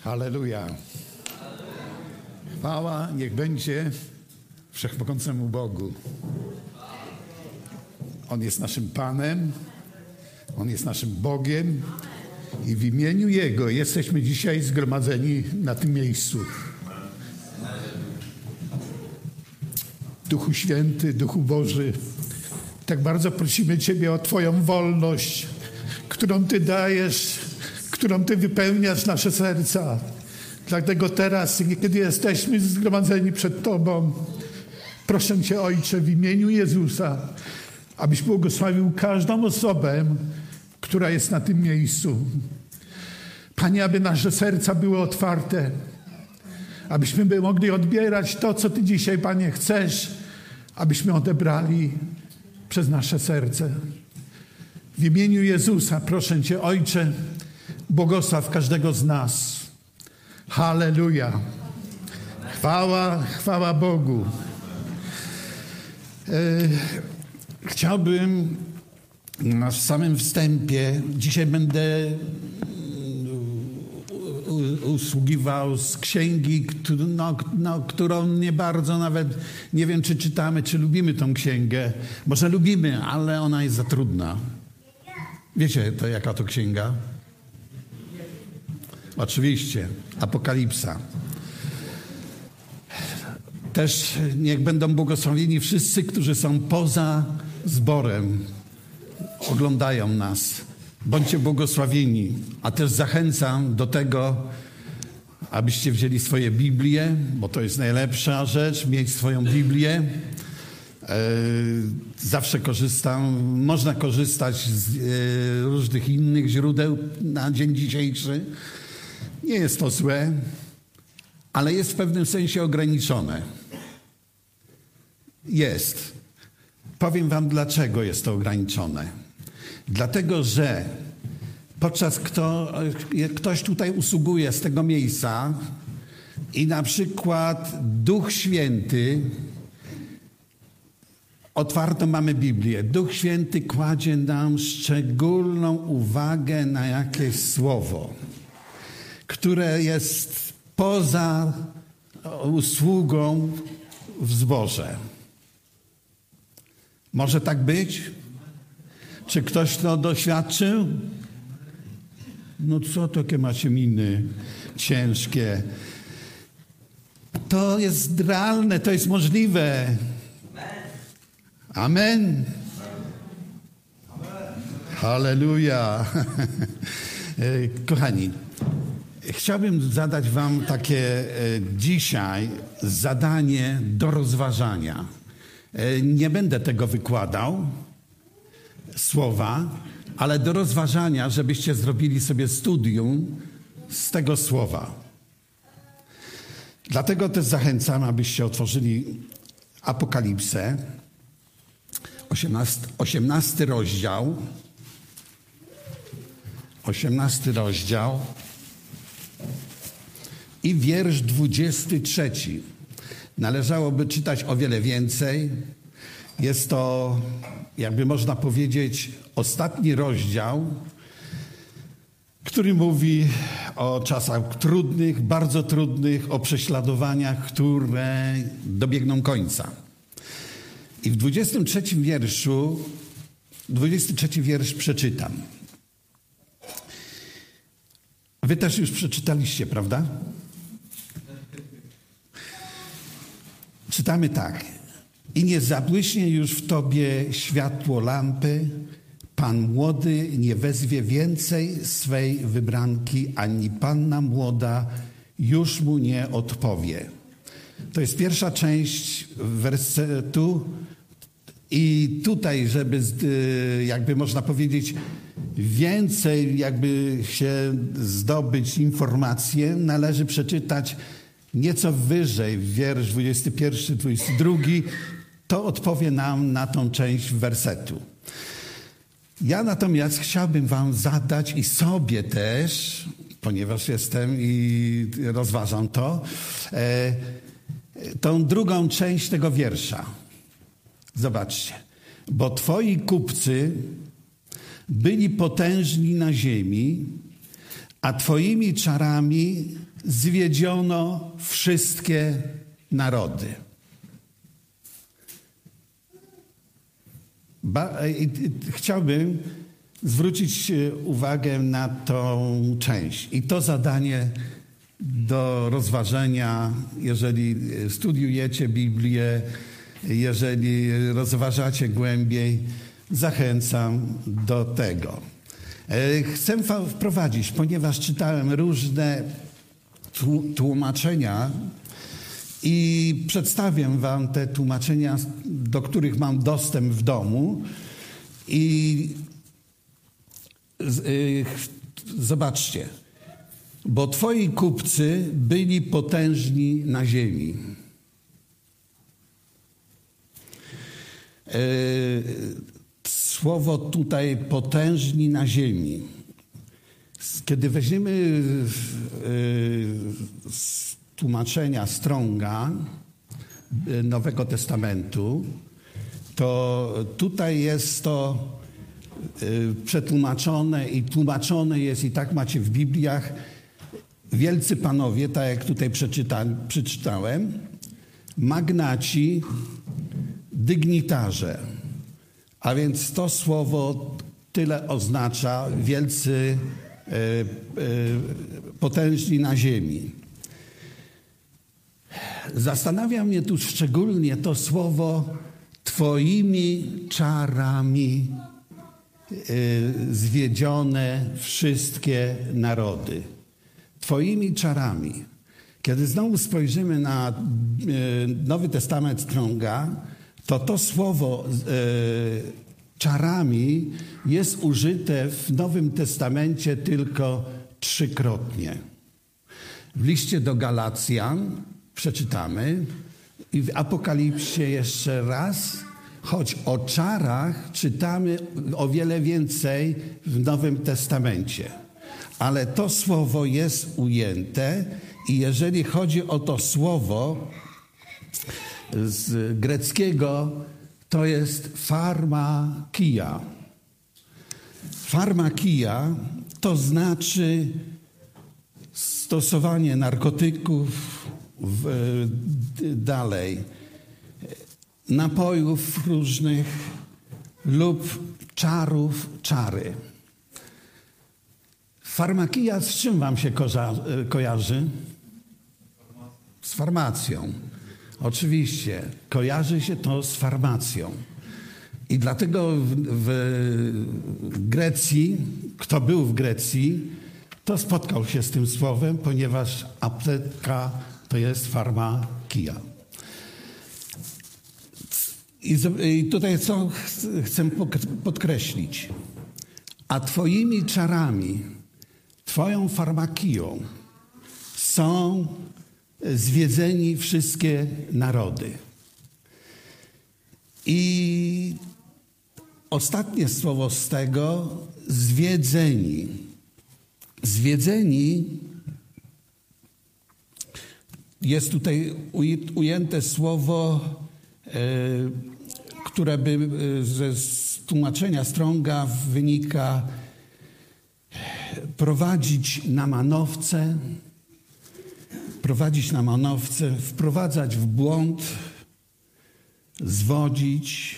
Halleluja. Chwała niech będzie wszechmogącemu Bogu. On jest naszym Panem, On jest naszym Bogiem i w imieniu Jego jesteśmy dzisiaj zgromadzeni na tym miejscu. Duchu Święty, Duchu Boży, tak bardzo prosimy Ciebie o Twoją wolność, którą Ty dajesz, którą Ty wypełniasz nasze serca. Dlatego teraz, kiedy jesteśmy zgromadzeni przed Tobą, proszę Cię, Ojcze, w imieniu Jezusa, abyś błogosławił każdą osobę, która jest na tym miejscu. Panie, aby nasze serca były otwarte, abyśmy mogli odbierać to, co Ty dzisiaj, Panie, chcesz, abyśmy odebrali przez nasze serce. W imieniu Jezusa proszę Cię, Ojcze, błogosław każdego z nas. Halleluja. Chwała, chwała Bogu. E, chciałbym na samym wstępie, dzisiaj będę usługiwał z księgi, no, no, którą nie bardzo nawet nie wiem, czy czytamy, czy lubimy tą księgę. Może lubimy, ale ona jest za trudna. Wiecie, to jaka to księga? Oczywiście, Apokalipsa. Też niech będą błogosławieni wszyscy, którzy są poza zborem, oglądają nas. Bądźcie błogosławieni, a też zachęcam do tego, abyście wzięli swoje Biblię, bo to jest najlepsza rzecz, mieć swoją Biblię. E, zawsze korzystam, można korzystać z e, różnych innych źródeł na dzień dzisiejszy. Nie jest to złe, ale jest w pewnym sensie ograniczone. Jest. Powiem Wam, dlaczego jest to ograniczone. Dlatego, że podczas kto, ktoś tutaj usługuje z tego miejsca i na przykład Duch Święty, otwarto mamy Biblię, Duch Święty kładzie nam szczególną uwagę na jakieś słowo, które jest poza usługą w zborze. Może tak być? Czy ktoś to doświadczył? No co takie macie miny ciężkie? To jest realne, to jest możliwe. Amen. Halleluja. Kochani, chciałbym zadać Wam takie e, dzisiaj zadanie do rozważania. E, nie będę tego wykładał słowa, ale do rozważania, żebyście zrobili sobie studium z tego słowa. Dlatego też zachęcam, abyście otworzyli Apokalipsę, 18, 18 rozdział. 18 rozdział i wiersz 23. Należałoby czytać o wiele więcej. Jest to jakby można powiedzieć, ostatni rozdział, który mówi o czasach trudnych, bardzo trudnych, o prześladowaniach, które dobiegną końca. I w 23 wierszu, 23 wiersz przeczytam. Wy też już przeczytaliście, prawda? Czytamy tak i nie zabłyśnie już w tobie światło lampy, pan młody nie wezwie więcej swej wybranki, ani panna młoda już mu nie odpowie. To jest pierwsza część wersetu. I tutaj, żeby jakby można powiedzieć więcej jakby się zdobyć informacje, należy przeczytać nieco wyżej, wiersz 21, 22 to odpowie nam na tą część wersetu. Ja natomiast chciałbym Wam zadać i sobie też, ponieważ jestem i rozważam to, e, tą drugą część tego wiersza. Zobaczcie. Bo Twoi kupcy byli potężni na ziemi, a Twoimi czarami zwiedziono wszystkie narody. Ba chciałbym zwrócić uwagę na tą część i to zadanie do rozważenia, jeżeli studiujecie Biblię, jeżeli rozważacie głębiej, zachęcam do tego. E, chcę wprowadzić, ponieważ czytałem różne tłumaczenia i przedstawię Wam te tłumaczenia, do których mam dostęp w domu. I y, zobaczcie, bo Twoi kupcy byli potężni na ziemi. E, słowo tutaj potężni na ziemi. Kiedy weźmiemy z tłumaczenia Stronga e, Nowego Testamentu, to tutaj jest to e, przetłumaczone i tłumaczone jest, i tak macie w Bibliach, wielcy panowie, tak jak tutaj przeczyta, przeczytałem, magnaci, dygnitarze. A więc to słowo tyle oznacza wielcy, e, e, potężni na ziemi. Zastanawia mnie tu szczególnie to słowo Twoimi czarami e, zwiedzione wszystkie narody. Twoimi czarami. Kiedy znowu spojrzymy na Nowy Testament Stronga, to to słowo e, czarami jest użyte w Nowym Testamencie tylko trzykrotnie. W liście do Galacjan przeczytamy i w Apokalipsie jeszcze raz, choć o czarach czytamy o wiele więcej w Nowym Testamencie. Ale to słowo jest ujęte i jeżeli chodzi o to słowo, z greckiego to jest farmakia. Farmakia to znaczy stosowanie narkotyków, w, dalej napojów różnych lub czarów, czary. Farmakia z czym wam się kojarzy? Z farmacją. Oczywiście, kojarzy się to z farmacją. I dlatego w, w, Grecji, kto był w Grecji, to spotkał się z tym słowem, ponieważ apteka to jest farmakia. I, tutaj co chcę podkreślić. A twoimi czarami, twoją farmakią są zwiedzeni wszystkie narody. I ostatnie słowo z tego zwiedzeni. Zwiedzeni jest tutaj ujęte słowo, e, które by e, ze tłumaczenia Stronga wynika prowadzić na manowce, prowadzić na manowce, wprowadzać w błąd, zwodzić,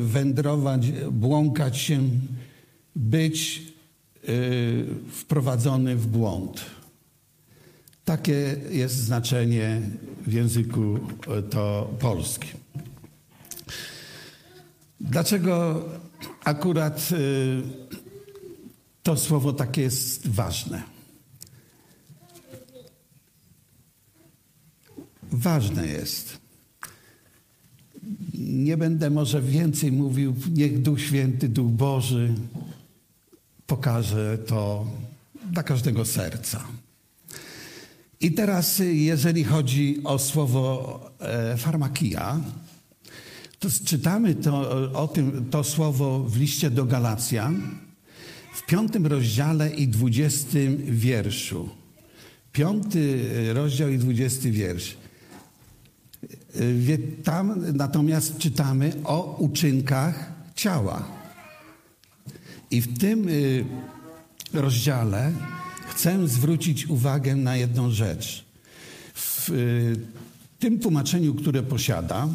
wędrować, błąkać się, być y, wprowadzony w błąd. Takie jest znaczenie w języku y, to polskim. Dlaczego akurat y, to słowo takie jest ważne? Ważne jest. Nie będę może więcej mówił, niech Duch Święty, Duch Boży pokaże to dla każdego serca. I teraz, jeżeli chodzi o słowo e, farmakia, to czytamy to, o tym, to słowo w liście do Galacjan w piątym rozdziale i dwudziestym wierszu. Piąty rozdział i dwudziesty wiersz. Tam natomiast czytamy o uczynkach ciała. I w tym y, rozdziale chcę zwrócić uwagę na jedną rzecz. W tym tłumaczeniu, które posiada,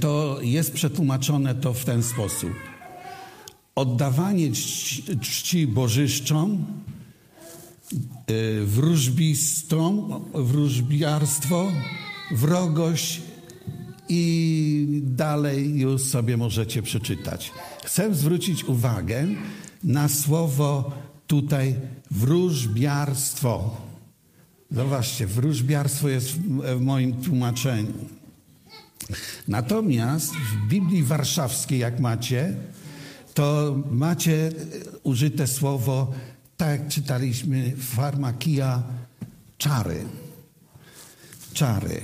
to jest przetłumaczone to w ten sposób. Oddawanie czci, czci bożyszczom, wróżbistom, wróżbiarstwo, wrogość i dalej już sobie możecie przeczytać. Chcę zwrócić uwagę na słowo tutaj wróżbiarstwo. Zobaczcie, wróżbiarstwo jest w moim tłumaczeniu. Natomiast w Biblii Warszawskiej, jak macie, to macie użyte słowo, tak jak czytaliśmy, farmakia, czary. Czary.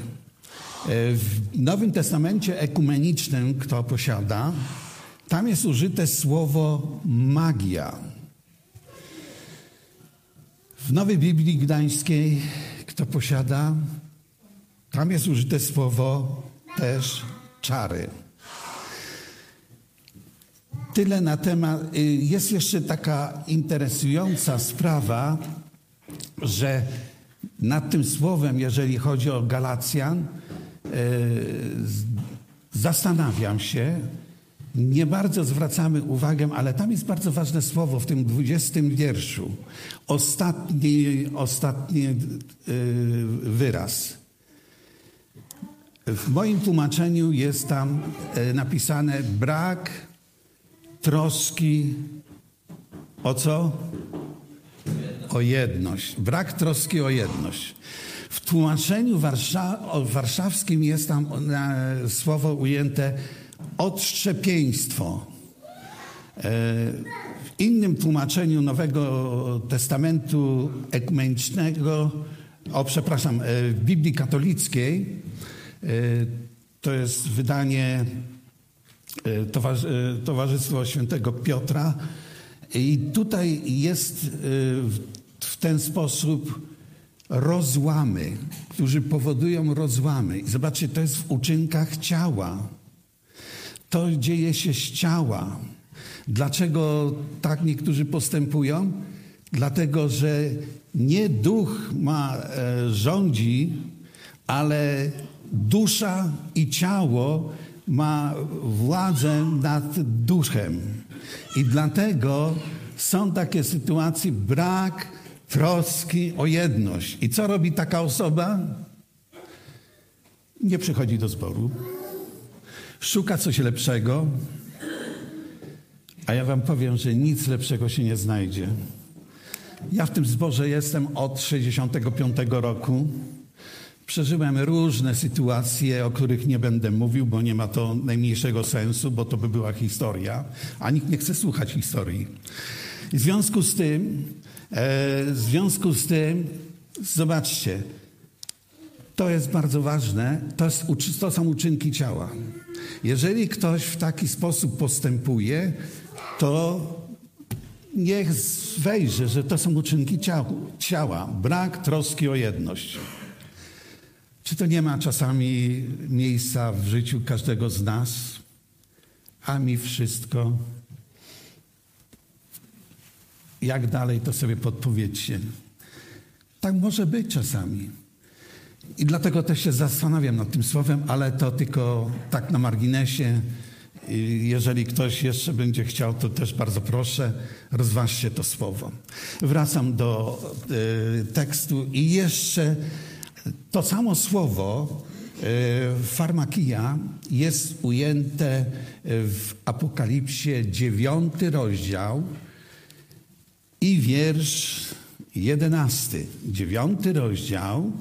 W Nowym Testamencie ekumenicznym, kto posiada, tam jest użyte słowo magia. W Nowej Biblii Gdańskiej, kto posiada, tam jest użyte słowo też czary. Tyle na temat. Y, jest jeszcze taka interesująca sprawa, że nad tym słowem, jeżeli chodzi o Galacjan, zastanawiam się. Nie bardzo zwracamy uwagę, ale tam jest bardzo ważne słowo w tym dwudziestym wierszu. Ostatni, ostatni y, wyraz. W moim tłumaczeniu jest tam e, napisane brak troski o co? O jedność. Brak troski o jedność. W tłumaczeniu warsza warszawskim jest tam słowo ujęte odszczepieństwo. E, w innym tłumaczeniu Nowego Testamentu Ekumenicznego, o przepraszam, e, w Biblii katolickiej E, to jest wydanie e, e, Towarzystwa Świętego Piotra. I tutaj jest w ten sposób rozłamy, którzy powodują rozłamy. Zobaczcie, to jest w uczynkach ciała. To dzieje się z ciała. Dlaczego tak niektórzy postępują? Dlatego, że nie duch ma rządzi, ale dusza i ciało ma władzę nad duchem. I dlatego są takie sytuacje, brak troski o jedność. I co robi taka osoba? Nie przychodzi do zboru, szuka coś lepszego, a ja wam powiem, że nic lepszego się nie znajdzie. Ja w tym zborze jestem od 65 roku. Przeżyłem różne sytuacje, o których nie będę mówił, bo nie ma to najmniejszego sensu, bo to by była historia, a nikt nie chce słuchać historii. W związku z tym, w związku z tym, zobaczcie, to jest bardzo ważne, to, jest, to są uczynki ciała. Jeżeli ktoś w taki sposób postępuje, to niech wejrzy, że to są uczynki ciała. Brak troski o jedność. Czy to nie ma czasami miejsca w życiu każdego z nas? A mi wszystko. Jak dalej, to sobie podpowiedzcie. Tak może być czasami. I dlatego też się zastanawiam nad tym słowem, ale to tylko tak na marginesie. Jeżeli ktoś jeszcze będzie chciał, to też bardzo proszę, rozważcie to słowo. Wracam do y, tekstu i jeszcze to samo słowo e, farmakia jest ujęte w Apokalipsie dziewiąty rozdział i wiersz jedenasty. Dziewiąty rozdział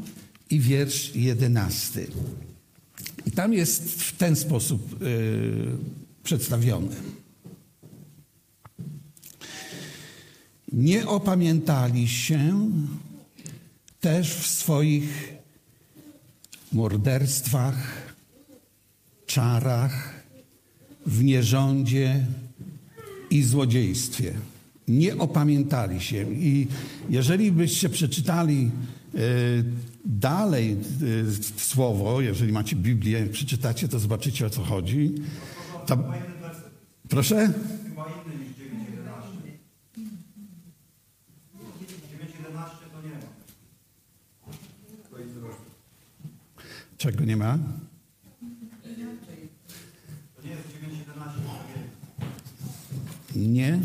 i wiersz jedenasty. I tam jest w ten sposób yy, przedstawiony. Nie opamiętali się też w swoich morderstwach, czarach, w nierządzie i złodziejstwie. Nie opamiętali się. I jeżeli byście przeczytali y, dalej y, słowo, jeżeli macie Biblię, przeczytacie, to zobaczycie o co chodzi. To... Proszę? 11 to nie ma. To i zdrowie. Czego nie ma? Nie jest 9.11, to nie jest. Nie?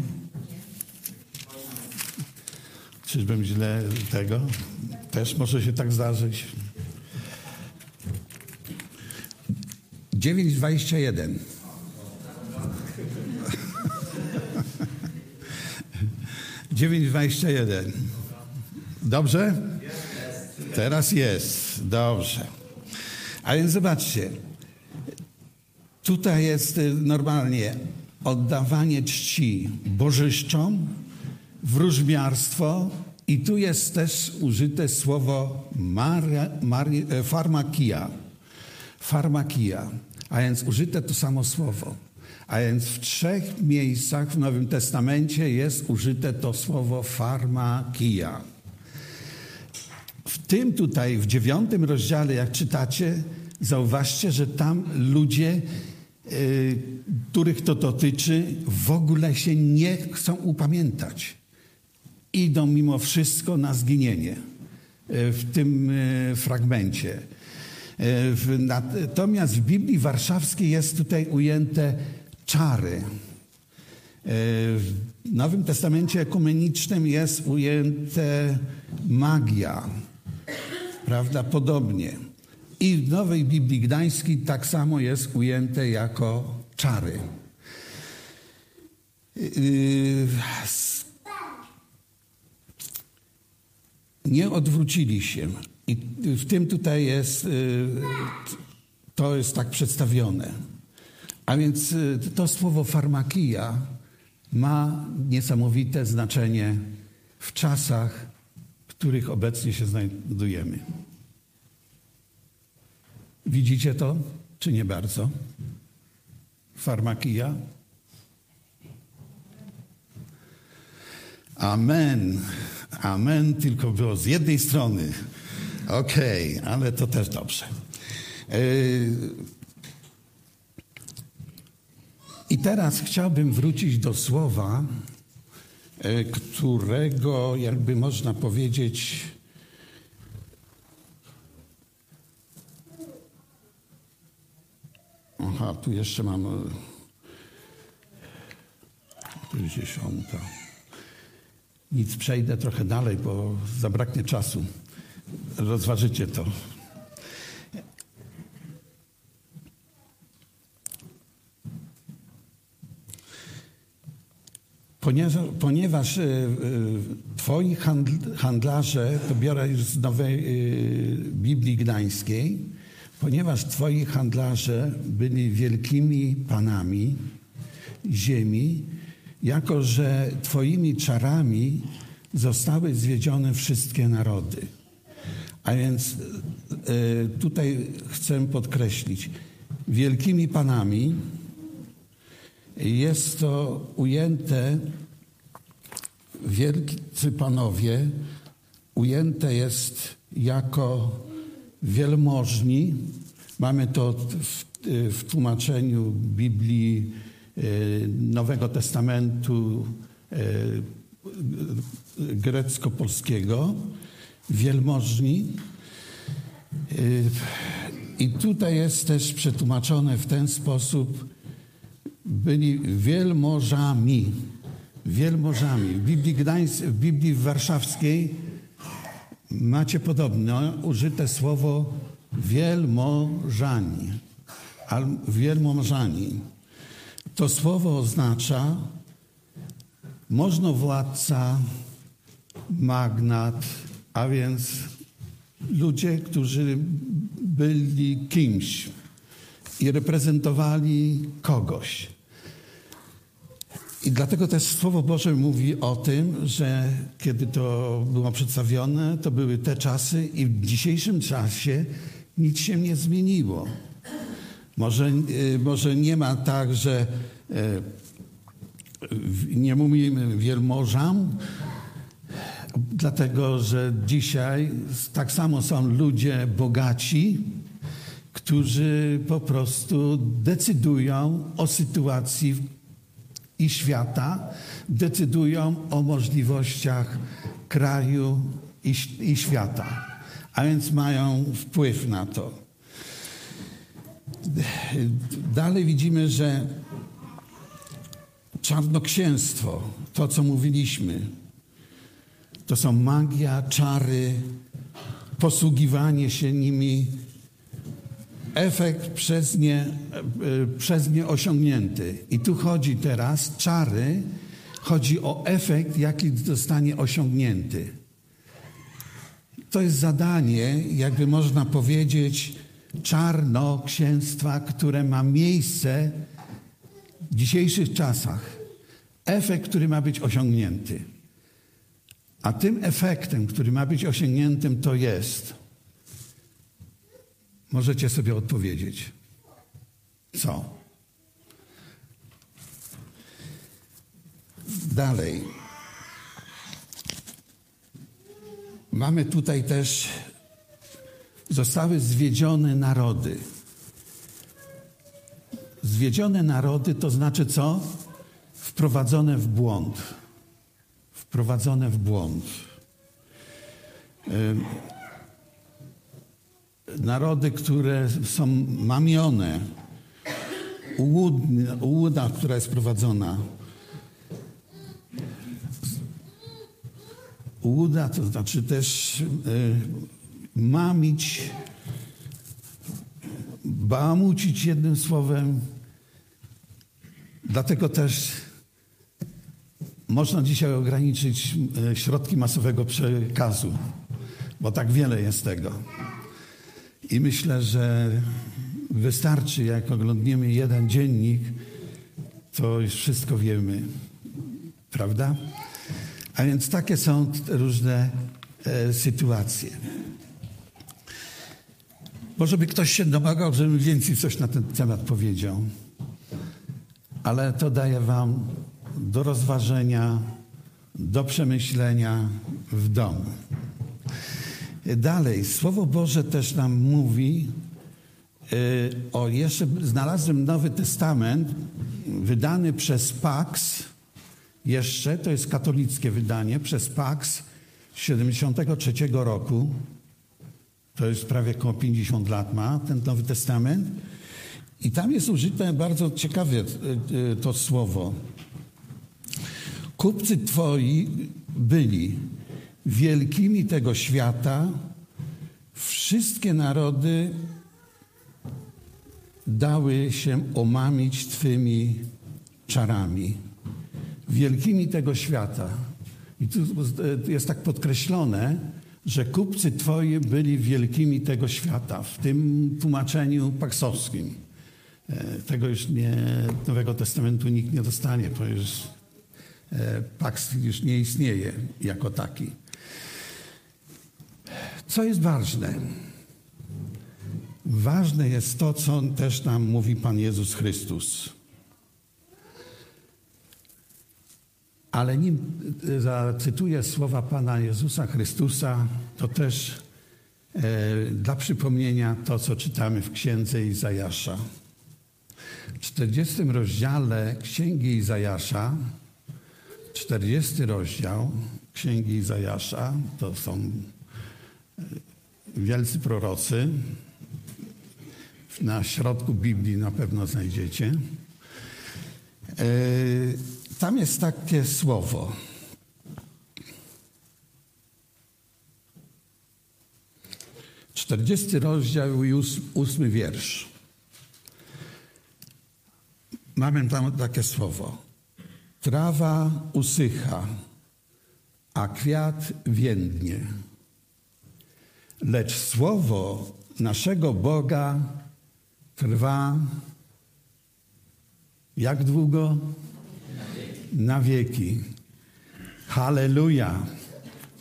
Czyżbym źle tego? Też może się tak zdarzyć. 9,21. Dziewięć dwadzieścia jeden. Dobrze? Teraz jest. Dobrze. A więc zobaczcie. Tutaj jest y, normalnie oddawanie czci bożyszczom, wróżbiarstwo i tu jest też użyte słowo maria, mari, e, farmakia. Farmakia, a więc użyte to samo słowo. A więc w trzech miejscach w Nowym Testamencie jest użyte to słowo farmakia. W tym tutaj, w dziewiątym rozdziale, jak czytacie, zauważcie, że tam ludzie, y, których to dotyczy, w ogóle się nie chcą upamiętać. Idą mimo wszystko na zginienie y, w tym y, fragmencie. W- Natomiast w Biblii Warszawskiej jest tutaj ujęte czary. W Nowym Testamencie Ekumenicznym jest ujęte magia. Prawdopodobnie. I w Nowej Biblii Gdańskiej tak samo jest ujęte jako czary. Nie odwrócili się. I w tym tutaj jest, yy, to jest tak przedstawione. A więc yy, to słowo farmakia ma niesamowite znaczenie w czasach, w których obecnie się znajdujemy. Widzicie to, czy nie bardzo? Farmakia. Amen. Amen tylko było z jednej strony. Okej, ale to też dobrze. Yy, I teraz chciałbym wrócić do słowa, e, którego, jakby można powiedzieć, Aha, tu jeszcze mam. e, Tu jest dziesiąta. Nic, przejdę trochę dalej, bo zabraknie czasu. Rozważycie to. Ponieważ, ponieważ e, e, twoi handl- handlarze, to biorę już z Nowej e, Biblii Gdańskiej, ponieważ twoi handlarze byli wielkimi panami ziemi, jako że twoimi czarami zostały zwiedzione wszystkie narody. A więc e, tutaj chcę podkreślić, wielkimi panami jest to ujęte, wielcy panowie, ujęte jest jako wielmożni. Mamy to w, w tłumaczeniu Biblii Nowego Testamentu e, grecko-polskiego. Wielmożni. E, I tutaj jest też przetłumaczone w ten sposób, byli wielmożami. Wielmożami. W Biblii, Gdańs, w Biblii Warszawskiej macie podobno użyte słowo wielmożani. Wielmożani. To słowo oznacza możnowładca, magnat, a więc ludzie, którzy byli kimś i reprezentowali kogoś. I dlatego też Słowo Boże mówi o tym, że kiedy to było przedstawione, to były te czasy i w dzisiejszym czasie nic się nie zmieniło. Może, y, może nie ma tak, że y, nie mówimy wielmożam, dlatego że dzisiaj tak samo są ludzie bogaci, którzy po prostu decydują o sytuacji i świata, decydują o możliwościach kraju i, i świata, a więc mają wpływ na to. Dalej widzimy, że czarnoksięstwo, to co mówiliśmy, to są magia, czary, posługiwanie się nimi, efekt przez nie, e, przez nie osiągnięty. I tu chodzi teraz, czary, chodzi o efekt, jaki zostanie osiągnięty. To jest zadanie, jakby można powiedzieć, czarnoksięstwa, które ma miejsce w dzisiejszych czasach. Efekt, który ma być osiągnięty. A tym efektem, który ma być osiągniętym, to jest. Możecie sobie odpowiedzieć. Co? Dalej. Mamy tutaj też, zostały zwiedzione narody. Zwiedzione narody to znaczy co? Wprowadzone w błąd. Wprowadzone w błąd. Narody, które są mamione, ułuda, która jest prowadzona. Ułuda to znaczy też y, mamić, bałamucić jednym słowem. Dlatego też można dzisiaj ograniczyć y, środki masowego przekazu, bo tak wiele jest tego. I myślę, że wystarczy, jak oglądniemy jeden dziennik, to już wszystko wiemy. Prawda? A więc takie są różne e, sytuacje. Może by ktoś się domagał, żebym więcej coś na ten temat powiedział. Ale to daję Wam do rozważenia, do przemyślenia w domu. Dalej, Słowo Boże też nam mówi e, o jeszcze, znalazłem Nowy Testament wydany przez Pax, jeszcze, to jest katolickie wydanie, przez Pax 73 roku. To jest prawie około 50 lat ma ten Nowy Testament. I tam jest użyte bardzo ciekawe e, e, to słowo. Kupcy twoi byli wielkimi tego świata, wszystkie narody dały się omamić Twymi czarami wielkimi tego świata. I tu jest tak podkreślone, że kupcy Twoi byli wielkimi tego świata, w tym tłumaczeniu paksowskim. E, tego już nie, Nowego Testamentu nikt nie dostanie, bo już e, paks już nie istnieje jako taki. Co jest ważne? Ważne jest to, co też nam mówi Pan Jezus Chrystus. Ale nim e, zacytuję słowa Pana Jezusa Chrystusa, to też e, dla przypomnienia to, co czytamy w księdze Izajasza. W 40 rozdziale Księgi Izajasza, 40 rozdział Księgi Izajasza, to są e, wielcy prorocy. Na środku Biblii na pewno znajdziecie. Tam jest takie słowo. Czterdziesty rozdział i ósmy wiersz. Mamy tam takie słowo. Trawa usycha, a kwiat więdnie. Lecz słowo naszego Boga trwa jak długo? Na wieki. Halleluja!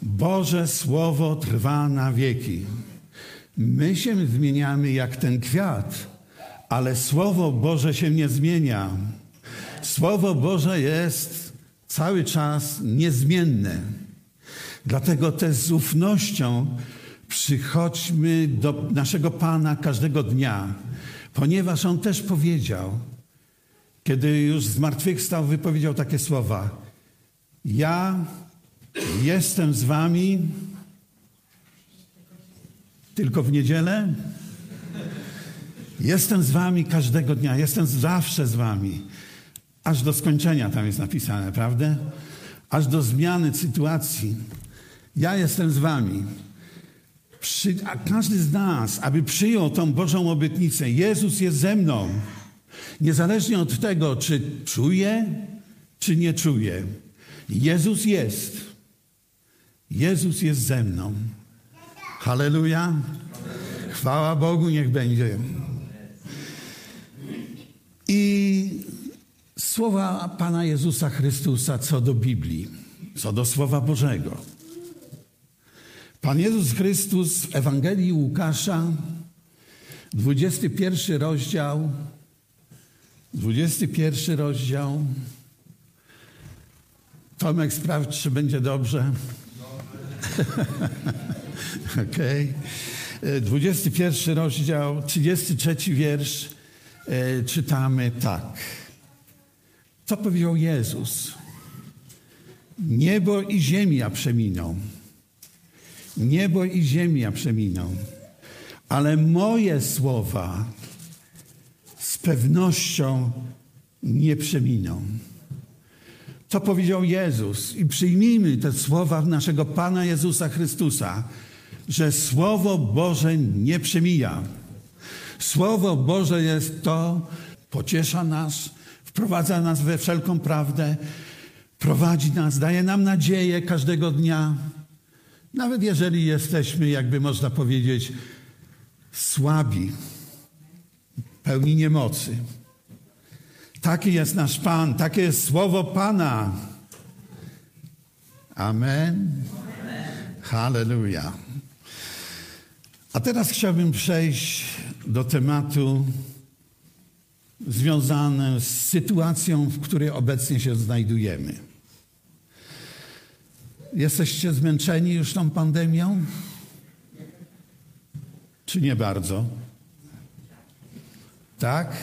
Boże Słowo trwa na wieki. My się zmieniamy jak ten kwiat, ale Słowo Boże się nie zmienia. Słowo Boże jest cały czas niezmienne. Dlatego też z ufnością przychodźmy do naszego Pana każdego dnia, ponieważ On też powiedział – kiedy już zmartwychwstał, wypowiedział takie słowa. Ja Jestem z wami tylko w niedzielę. Jestem z wami każdego dnia, jestem zawsze z wami. Aż do skończenia tam jest napisane, prawda? Aż do zmiany sytuacji. Ja jestem z wami. Przy, każdy z nas, aby przyjął tą Bożą obietnicę, Jezus jest ze mną. Niezależnie od tego, czy czuje, czy nie czuje. Jezus jest. Jezus jest ze mną. Halleluja. Chwała Bogu niech będzie. I słowa Pana Jezusa Chrystusa co do Biblii, co do Słowa Bożego. Pan Jezus Chrystus w Ewangelii Łukasza, 21 rozdział, 21 rozdział. Tomek, sprawdź, czy będzie dobrze. Okej. Okay. 21 rozdział, 33 wiersz e, czytamy tak. Co powiedział Jezus? Niebo i ziemia przeminą. Niebo i ziemia przeminą. Ale moje słowa z pewnością nie przeminą. To powiedział Jezus i przyjmijmy te słowa naszego Pana Jezusa Chrystusa, że Słowo Boże nie przemija. Słowo Boże jest to, pociesza nas, wprowadza nas we wszelką prawdę, prowadzi nas, daje nam nadzieję każdego dnia. Nawet jeżeli jesteśmy, jakby można powiedzieć, słabi, pełni niemocy. Taki jest nasz Pan, takie jest słowo Pana. Amen. Hallelujah. A teraz chciałbym przejść do tematu związanego z sytuacją, w której obecnie się znajdujemy. Jesteście zmęczeni już tą pandemią? Czy nie bardzo? Tak?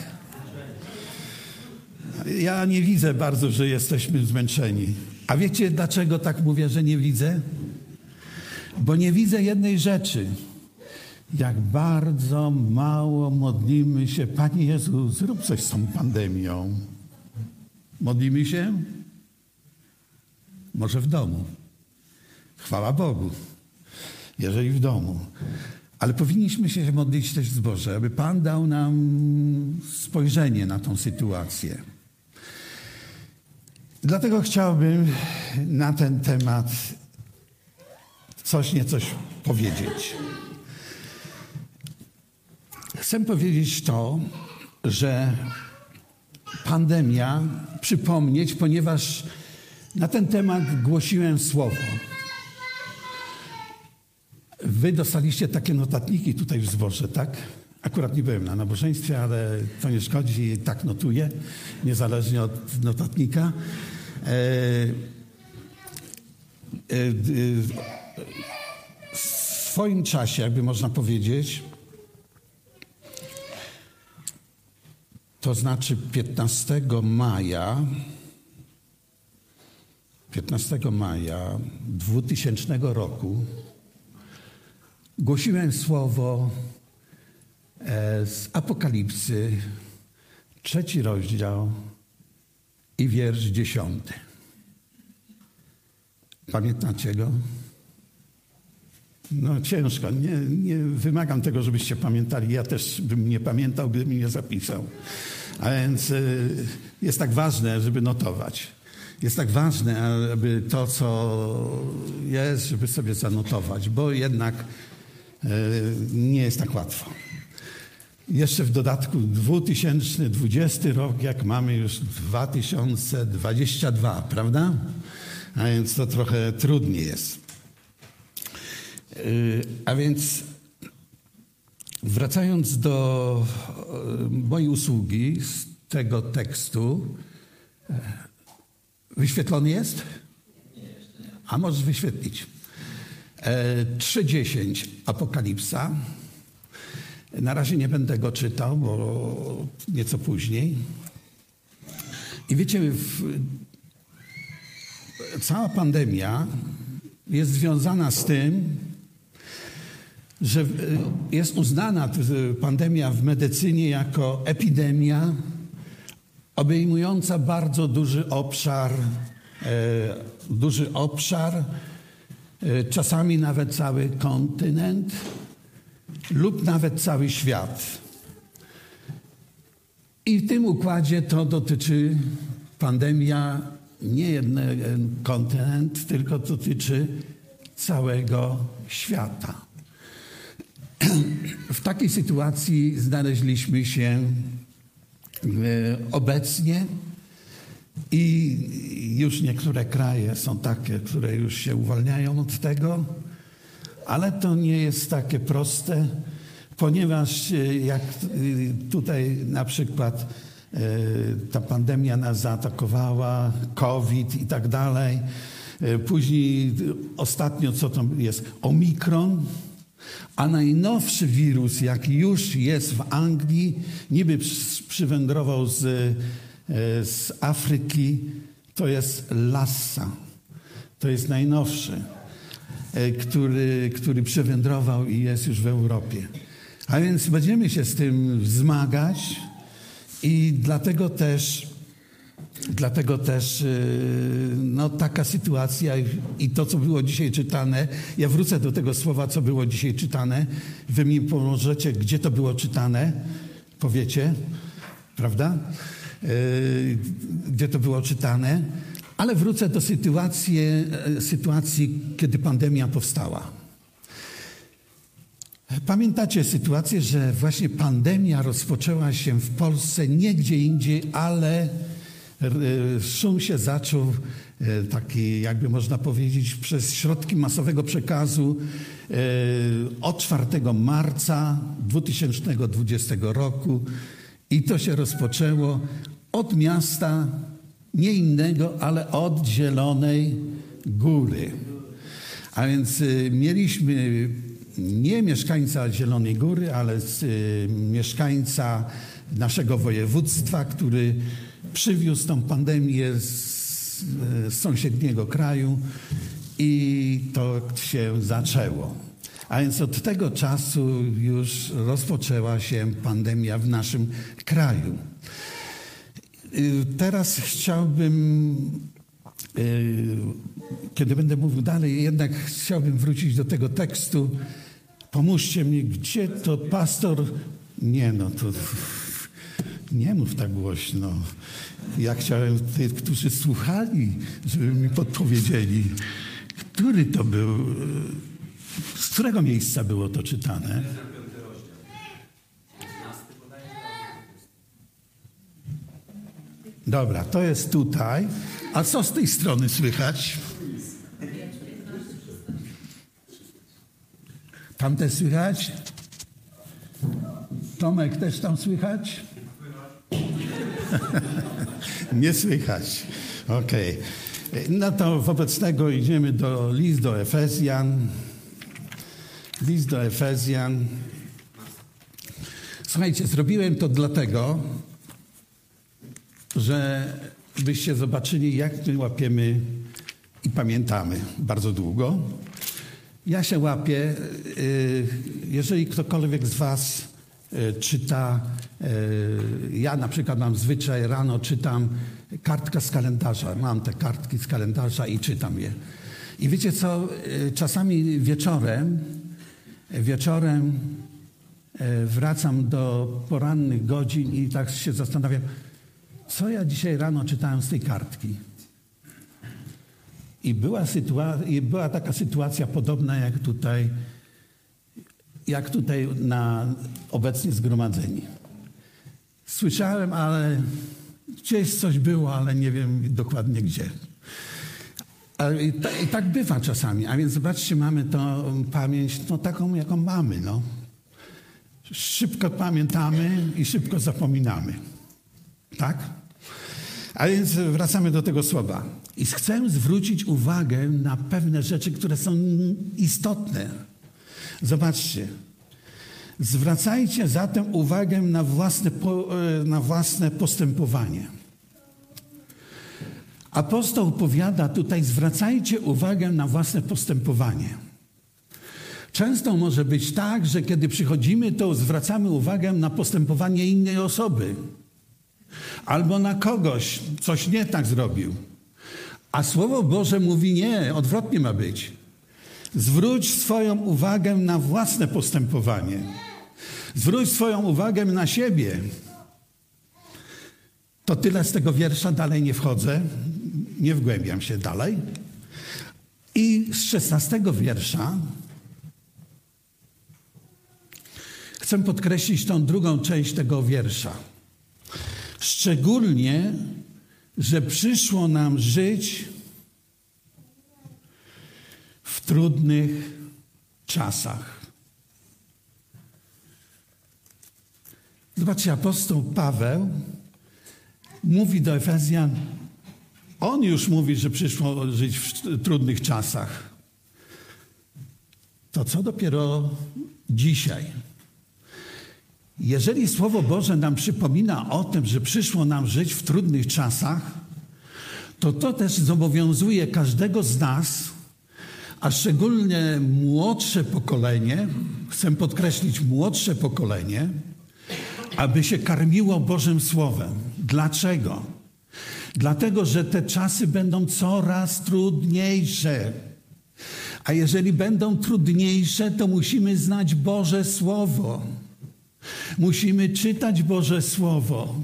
Ja nie widzę bardzo, że jesteśmy zmęczeni. A wiecie, dlaczego tak mówię, że nie widzę? Bo nie widzę jednej rzeczy. Jak bardzo mało modlimy się, Panie Jezu, zrób coś z tą pandemią. Modlimy się? Może w domu. Chwała Bogu, jeżeli w domu. Ale powinniśmy się modlić też z Boże, aby Pan dał nam spojrzenie na tą sytuację. Dlatego chciałbym na ten temat coś niecoś powiedzieć. Chcę powiedzieć to, że pandemia, przypomnieć, ponieważ na ten temat głosiłem słowo. Wy dostaliście takie notatniki tutaj w zborze, tak? Akurat nie byłem na nabożeństwie, ale to nie szkodzi, tak notuję, niezależnie od notatnika. E, e, w swoim czasie, jakby można powiedzieć, to znaczy 15 maja 15 maja 2000 roku głosiłem słowo e, z Apokalipsy, trzeci rozdział i wiersz dziesiąty. Pamiętacie go? No ciężko, nie, nie wymagam tego, żebyście pamiętali. Ja też bym nie pamiętał, gdybym nie zapisał. A więc y, jest tak ważne, żeby notować. Jest tak ważne, aby to, co jest, żeby sobie zanotować, bo jednak nie jest tak łatwo. Jeszcze w dodatku 2020 rok, jak mamy już 2022, prawda? A więc to trochę trudniej jest. Y, a więc wracając do y, mojej usługi z tego tekstu, wyświetlony jest? A możesz wyświetlić. 3.10 Apokalipsa. Na razie nie będę go czytał, bo nieco później. I wiecie, cała pandemia jest związana z tym, że jest uznana pandemia w medycynie jako epidemia obejmująca bardzo duży obszar, duży obszar, czasami nawet cały kontynent lub nawet cały świat. I w tym układzie to dotyczy pandemia nie jeden kontynent, tylko dotyczy całego świata. W takiej sytuacji znaleźliśmy się obecnie i już niektóre kraje są takie, które już się uwalniają od tego, ale to nie jest takie proste, ponieważ jak tutaj na przykład ta pandemia nas zaatakowała, COVID i tak dalej. Później ostatnio co to jest? Omikron. A najnowszy wirus, jaki już jest w Anglii, niby przywędrował z, z Afryki, to jest Lassa. To jest najnowszy, który, który przywędrował i jest już w Europie. A więc będziemy się z tym zmagać i dlatego też, dlatego też no, taka sytuacja i to, co było dzisiaj czytane, ja wrócę do tego słowa, co było dzisiaj czytane. Wy mi pomożecie, gdzie to było czytane, powiecie, prawda? Gdzie to było czytane. Ale wrócę do sytuacji, sytuacji, kiedy pandemia powstała. Pamiętacie sytuację, że właśnie pandemia rozpoczęła się w Polsce nie gdzie indziej, ale szum się zaczął taki, jakby można powiedzieć, przez środki masowego przekazu od 4 marca 2020 roku i to się rozpoczęło od miasta nie innego, ale od Zielonej Góry. A więc mieliśmy nie mieszkańca Zielonej Góry, ale y, mieszkańca naszego województwa, który przywiózł tą pandemię z, z sąsiedniego kraju i to się zaczęło. A więc od tego czasu już rozpoczęła się pandemia w naszym kraju. Teraz chciałbym kiedy będę mówił dalej, jednak chciałbym wrócić do tego tekstu. Pomóżcie mi, gdzie to pastor. Nie, no to nie mów tak głośno. Ja chciałem tych, którzy słuchali, żeby mi podpowiedzieli, który to był, z którego miejsca było to czytane. Dobra, to jest tutaj. A co z tej strony słychać? Tam też słychać? Tomek też tam słychać? Nie słychać. Okej. Okay. No to wobec tego idziemy do list do Efezjan. List do Efezjan. Słuchajcie, zrobiłem to dlatego, że byście zobaczyli, jak my łapiemy i pamiętamy bardzo długo. Ja się łapię, y, jeżeli ktokolwiek z Was y, czyta, y, ja na przykład mam zwyczaj, rano czytam kartkę z kalendarza. Mam te kartki z kalendarza i czytam je. I wiecie co, czasami wieczorem, wieczorem wracam do porannych godzin i tak się zastanawiam, co ja dzisiaj rano czytałem z tej kartki. I była, była taka sytuacja podobna jak tutaj, jak tutaj na obecnie zgromadzeni. Słyszałem, ale gdzieś coś było, ale nie wiem dokładnie gdzie. I, ta, I, tak bywa czasami. A więc zobaczcie, mamy tą pamięć no, taką, jaką mamy. No. Szybko pamiętamy i szybko zapominamy. Tak? A więc wracamy do tego słowa. I chcę zwrócić uwagę na pewne rzeczy, które są istotne. Zobaczcie. Zwracajcie zatem uwagę na własne, na własne postępowanie. Apostoł powiada tutaj, zwracajcie uwagę na własne postępowanie. Często może być tak, że kiedy przychodzimy, to zwracamy uwagę na postępowanie innej osoby albo na kogoś, coś nie tak zrobił. A Słowo Boże mówi nie, odwrotnie ma być. Zwróć swoją uwagę na własne postępowanie. Zwróć swoją uwagę na siebie. To tyle z tego wiersza, dalej nie wchodzę, nie wgłębiam się dalej. I z szesnastego wiersza chcę podkreślić tą drugą część tego wiersza. Szczególnie, że przyszło nam żyć w trudnych czasach. Zobaczcie, apostoł Paweł mówi do Efezjan, on już mówi, że przyszło żyć w trudnych czasach. To co dopiero dzisiaj? Jeżeli Słowo Boże nam przypomina o tym, że przyszło nam żyć w trudnych czasach, to to też zobowiązuje każdego z nas, a szczególnie młodsze pokolenie, chcę podkreślić młodsze pokolenie, aby się karmiło Bożym Słowem. Dlaczego? Dlatego, że te czasy będą coraz trudniejsze. A jeżeli będą trudniejsze, to musimy znać Boże Słowo. Musimy czytać Boże Słowo.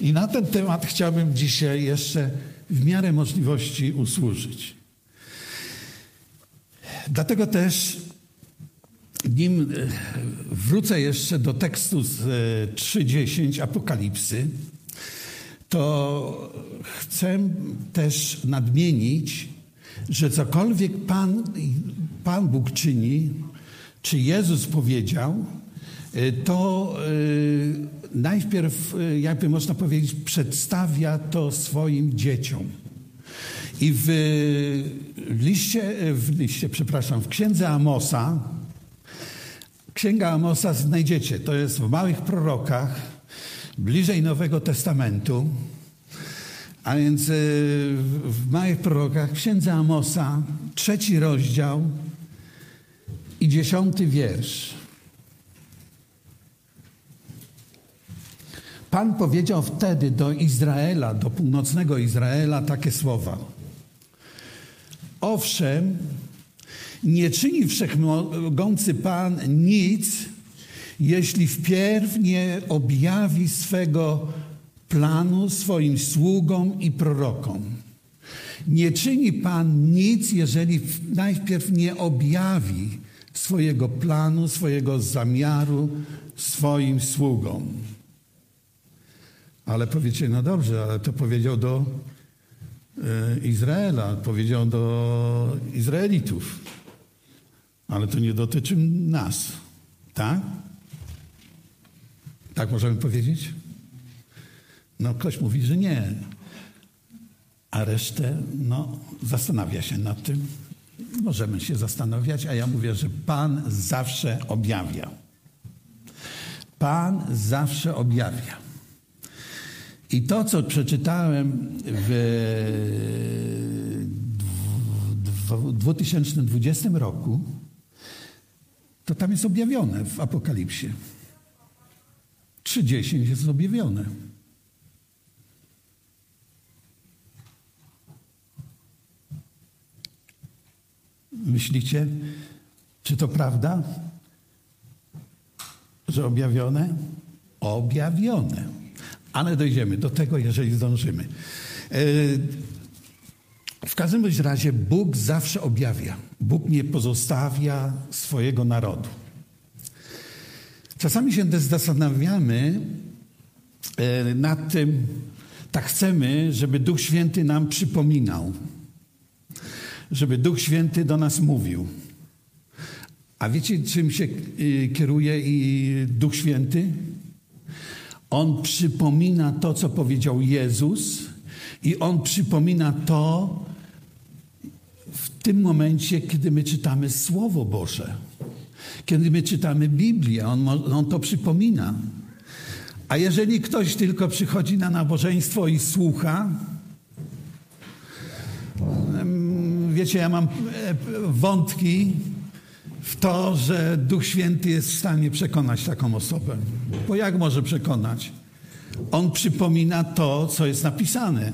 I na ten temat chciałbym dzisiaj jeszcze w miarę możliwości usłużyć. Dlatego też, nim e, wrócę jeszcze do tekstu z 3.10 e, Apokalipsy, to chcę też nadmienić, że cokolwiek Pan, Pan Bóg czyni, czy Jezus powiedział, to najpierw, jakby można powiedzieć, przedstawia to swoim dzieciom. I w liście, w liście, przepraszam, w księdze Amosa, księga Amosa znajdziecie, to jest w małych prorokach, bliżej Nowego Testamentu, a więc w małych prorokach, księdze Amosa, trzeci rozdział i dziesiąty wiersz. Pan powiedział wtedy do Izraela, do północnego Izraela takie słowa. Owszem, nie czyni wszechmogący Pan nic, jeśli wpierw nie objawi swego planu swoim sługom i prorokom. Nie czyni Pan nic, jeżeli najpierw nie objawi swojego planu, swojego zamiaru swoim sługom. Ale powiecie, no dobrze, ale to powiedział do E, Izraela, powiedział do Izraelitów. Ale to nie dotyczy nas, tak? Tak możemy powiedzieć? No, ktoś mówi, że nie. A resztę, no, zastanawia się nad tym. Możemy się zastanawiać, a ja mówię, że Pan zawsze objawia. Pan zawsze objawia. I to, co przeczytałem w 2020 roku, to tam jest objawione w Apokalipsie. 3.10 jest objawione. Myślicie, czy to prawda, że objawione? Objawione. Ale dojdziemy do tego, jeżeli zdążymy. E, w każdym razie Bóg zawsze objawia. Bóg nie pozostawia swojego narodu. Czasami się też zastanawiamy e, nad tym, tak chcemy, żeby Duch Święty nam przypominał, żeby Duch Święty do nas mówił. A wiecie, czym się e, kieruje i Duch Święty? On przypomina to, co powiedział Jezus, i on przypomina to w tym momencie, kiedy my czytamy Słowo Boże, kiedy my czytamy Biblię. On, on to przypomina. A jeżeli ktoś tylko przychodzi na nabożeństwo i słucha, wiecie, ja mam e, wątki, w to, że Duch Święty jest w stanie przekonać taką osobę. Bo jak może przekonać? On przypomina to, co jest napisane.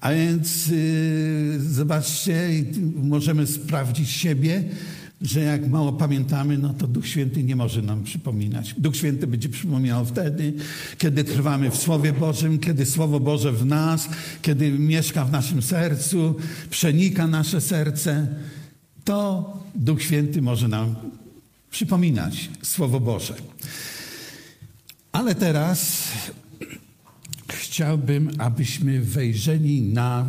A więc yy, zobaczcie, możemy sprawdzić siebie, że jak mało pamiętamy, no to Duch Święty nie może nam przypominać. Duch Święty będzie przypominał wtedy, kiedy trwamy w Słowie Bożym, kiedy Słowo Boże w nas, kiedy mieszka w naszym sercu, przenika nasze serce. To Duch Święty może nam przypominać Słowo Boże. Ale teraz chciałbym, abyśmy wejrzeli na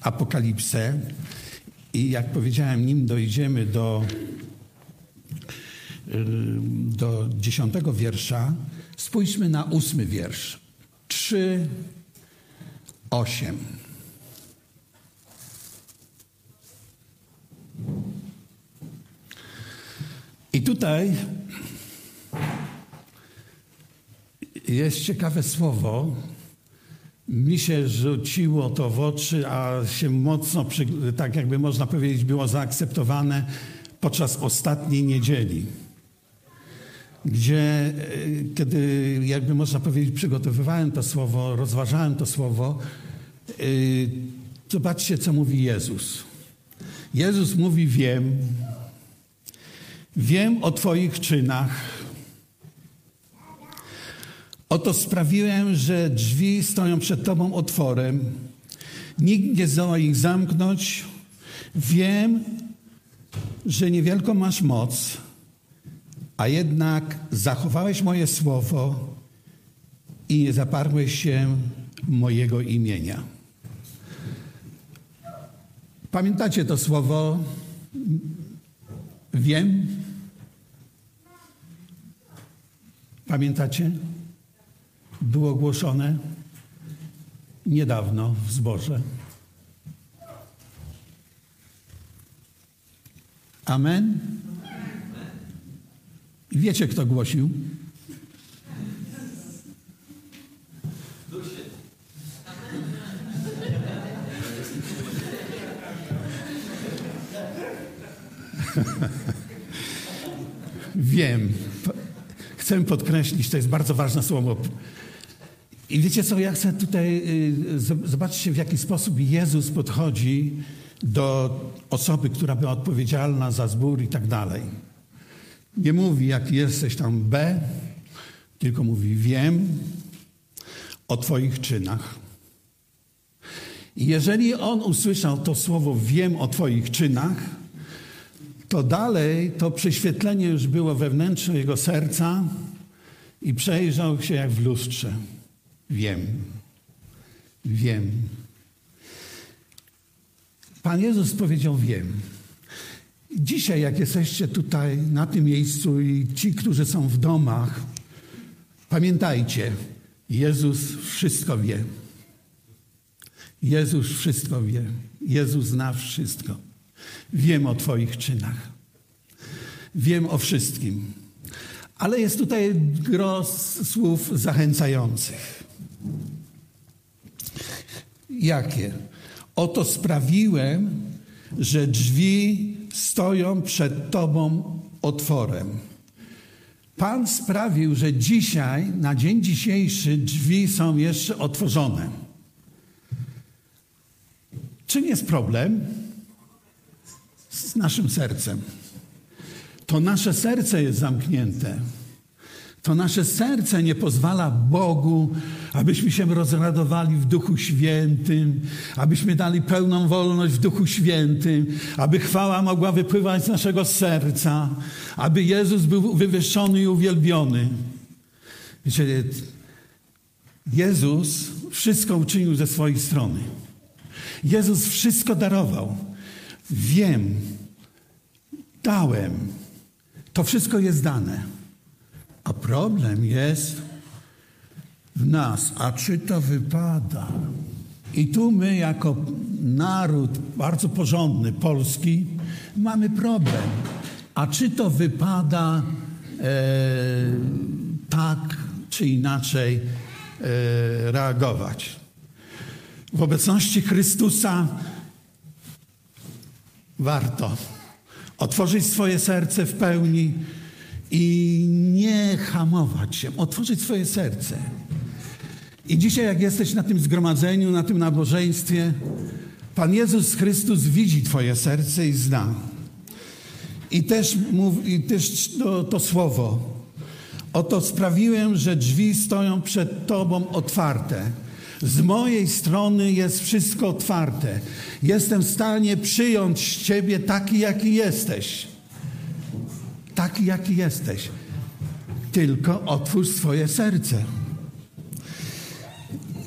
Apokalipsę i jak powiedziałem, nim dojdziemy do, y, do dziesiątego wiersza, spójrzmy na ósmy wiersz. Trzy, osiem. I tutaj jest ciekawe słowo. Mi się rzuciło to w oczy, a się mocno, tak jakby można powiedzieć, było zaakceptowane podczas ostatniej niedzieli, gdzie, e, kiedy, jakby można powiedzieć, przygotowywałem to słowo, rozważałem to słowo, e, zobaczcie, co mówi Jezus. Jezus mówi: Wiem, wiem o Twoich czynach Oto sprawiłem, że drzwi stoją przed Tobą otworem. Nikt nie zdoła ich zamknąć. Wiem, że niewielką masz moc, a jednak zachowałeś moje słowo i nie zaparłeś się mojego imienia. Pamiętacie to słowo? Wiem. Pamiętacie? było głoszone niedawno w zborze. Amen. Wiecie, kto głosił? Wiem. Chcę podkreślić, to jest bardzo ważne słowo. I wiecie co, ja chcę tutaj, y, zobaczcie w jaki sposób Jezus podchodzi do osoby, która była odpowiedzialna za zbór i tak dalej. Nie mówi, jak jesteś tam B, tylko mówi, wiem o Twoich czynach. I jeżeli on usłyszał to słowo wiem o Twoich czynach, to dalej to prześwietlenie już było wewnętrzne jego serca i przejrzał się jak w lustrze. Wiem. Wiem. Pan Jezus powiedział: Wiem. Dzisiaj, jak jesteście tutaj na tym miejscu i ci, którzy są w domach, pamiętajcie, Jezus wszystko wie. Jezus wszystko wie. Jezus zna wszystko. Wiem o Twoich czynach. Wiem o wszystkim. Ale jest tutaj gros słów zachęcających. Jakie? Oto sprawiłem, że drzwi stoją przed Tobą otworem. Pan sprawił, że dzisiaj, na dzień dzisiejszy, drzwi są jeszcze otworzone. Czym jest problem? Z naszym sercem. To nasze serce jest zamknięte. To nasze serce nie pozwala Bogu, abyśmy się rozradowali w Duchu Świętym, abyśmy dali pełną wolność w Duchu Świętym, aby chwała mogła wypływać z naszego serca, aby Jezus był wywyższony i uwielbiony. Wiecie, Jezus wszystko uczynił ze swojej strony. Jezus wszystko darował. Wiem, dałem. To wszystko jest dane. A problem jest w nas. A czy to wypada? I tu my, jako naród bardzo porządny, polski, mamy problem. A czy to wypada e, tak czy inaczej e, reagować? W obecności Chrystusa warto otworzyć swoje serce w pełni i nie hamować się, otworzyć swoje serce. I dzisiaj, jak jesteś na tym zgromadzeniu, na tym nabożeństwie, Pan Jezus Chrystus widzi Twoje serce i zna. I też, mów, i też to, to słowo. Oto sprawiłem, że drzwi stoją przed Tobą otwarte. Z mojej strony jest wszystko otwarte. Jestem w stanie przyjąć Ciebie taki, jaki jesteś. Taki, jaki jesteś. Tylko otwórz swoje serce.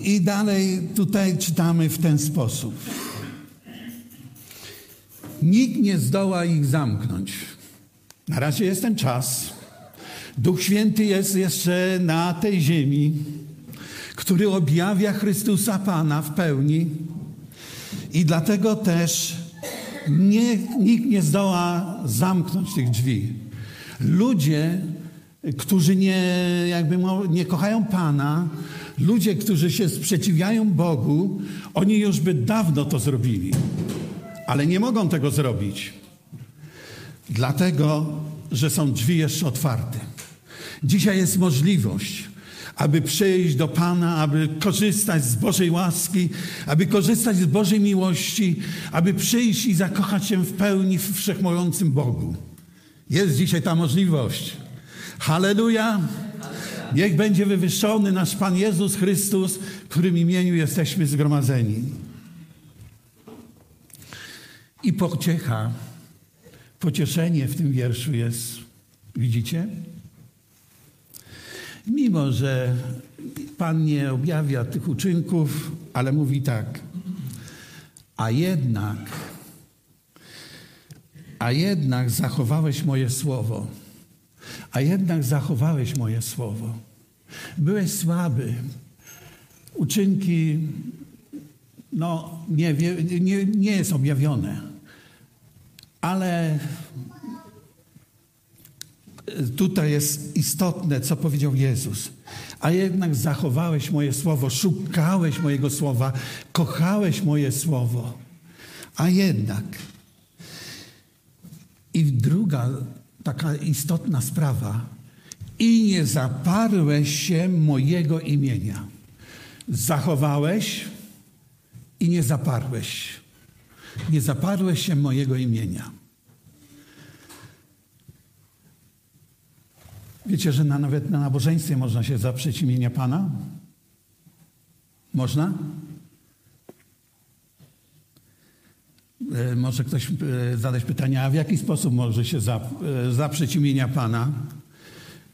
I dalej tutaj czytamy w ten sposób. Nikt nie zdoła ich zamknąć. Na razie jest ten czas. Duch Święty jest jeszcze na tej ziemi, który objawia Chrystusa Pana w pełni. I dlatego też nie, nikt nie zdoła zamknąć tych drzwi. Ludzie, którzy nie, jakby nie kochają Pana, ludzie, którzy się sprzeciwiają Bogu, oni już by dawno to zrobili ale nie mogą tego zrobić, dlatego że są drzwi jeszcze otwarte. Dzisiaj jest możliwość, aby przyjść do Pana, aby korzystać z Bożej łaski, aby korzystać z Bożej miłości, aby przyjść i zakochać się w pełni w wszechmogącym Bogu. Jest dzisiaj ta możliwość. Halleluja! Niech będzie wywyższony nasz Pan Jezus Chrystus, w którym imieniu jesteśmy zgromadzeni. I pociecha, pocieszenie w tym wierszu jest, widzicie? Mimo, że Pan nie objawia tych uczynków, ale mówi tak, a jednak, a jednak zachowałeś moje słowo, a jednak zachowałeś moje słowo. Byłeś słaby, uczynki no, nie, nie, nie jest objawione. Ale tutaj jest istotne, co powiedział Jezus. A jednak zachowałeś moje słowo, szukałeś mojego słowa, kochałeś moje słowo. A jednak. I druga taka istotna sprawa. I nie zaparłeś się mojego imienia. Zachowałeś i nie zaparłeś nie zaparłeś się mojego imienia. Wiecie, że na, nawet na nabożeństwie można się zaprzeć imienia Pana? Można? E, może ktoś e, zadać pytanie, a w jaki sposób może się e, zaprzeć imienia Pana?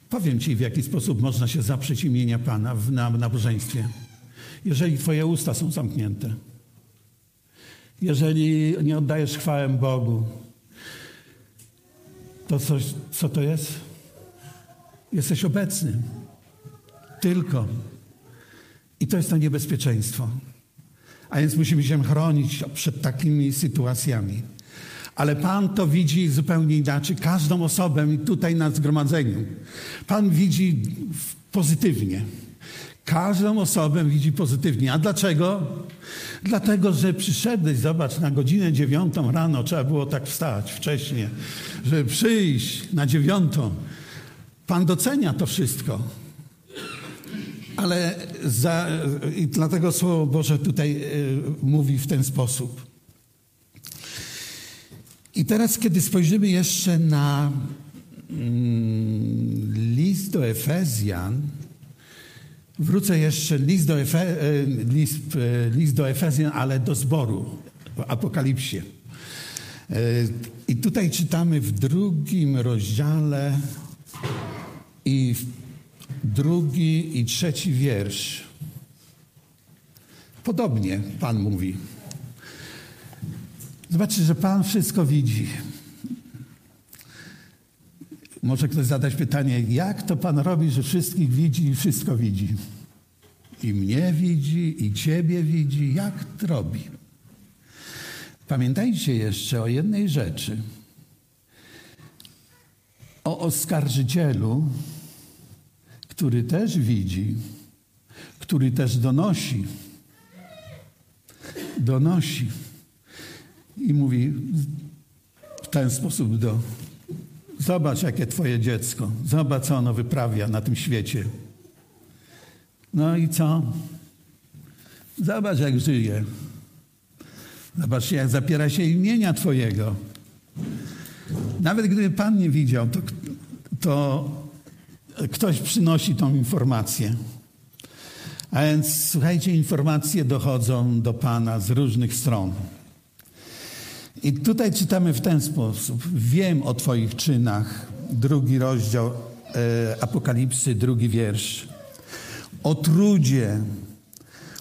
Powiem Ci, w jaki sposób można się zaprzeć imienia Pana w nabożeństwie. Jeżeli Twoje usta są zamknięte jeżeli nie oddajesz chwałę Bogu, to coś, co to jest? Jesteś obecny. Tylko. I to jest to niebezpieczeństwo. A więc musimy się chronić przed takimi sytuacjami. Ale Pan to widzi zupełnie inaczej. Każdą osobę tutaj na zgromadzeniu. Pan widzi pozytywnie. Każdą osobę widzi pozytywnie. A dlaczego? Dlatego, że przyszedłeś, zobacz, na godzinę dziewiątą rano, trzeba było tak wstać wcześniej, żeby przyjść na dziewiątą. Pan docenia to wszystko. Ale za, i dlatego Słowo Boże tutaj y, mówi w ten sposób. I teraz, kiedy spojrzymy jeszcze na mm, list do Efezjan, Wrócę jeszcze list do, Efe, e, list, e, list do Efezjan, ale do zboru w Apokalipsie. E, I tutaj czytamy w drugim rozdziale i drugi i trzeci wiersz. Podobnie Pan mówi. Zobaczcie, że Pan wszystko widzi. Może ktoś zadać pytanie, jak to Pan robi, że wszystkich widzi i wszystko widzi? I mnie widzi, i Ciebie widzi. Jak to robi? Pamiętajcie jeszcze o jednej rzeczy. O oskarżycielu, który też widzi, który też donosi. Donosi. I mówi, ten sposób do. Zobacz, jakie twoje dziecko. Zobacz, co ono wyprawia na tym świecie. No i co? Zobacz, jak żyje. Zobacz, jak zapiera się imienia Twojego. Nawet gdyby Pan nie widział, to, to ktoś przynosi tą informację. A więc słuchajcie, informacje dochodzą do Pana z różnych stron. I tutaj czytamy w ten sposób. Wiem o Twoich czynach. Drugi rozdział e, Apokalipsy, drugi wiersz. O trudzie,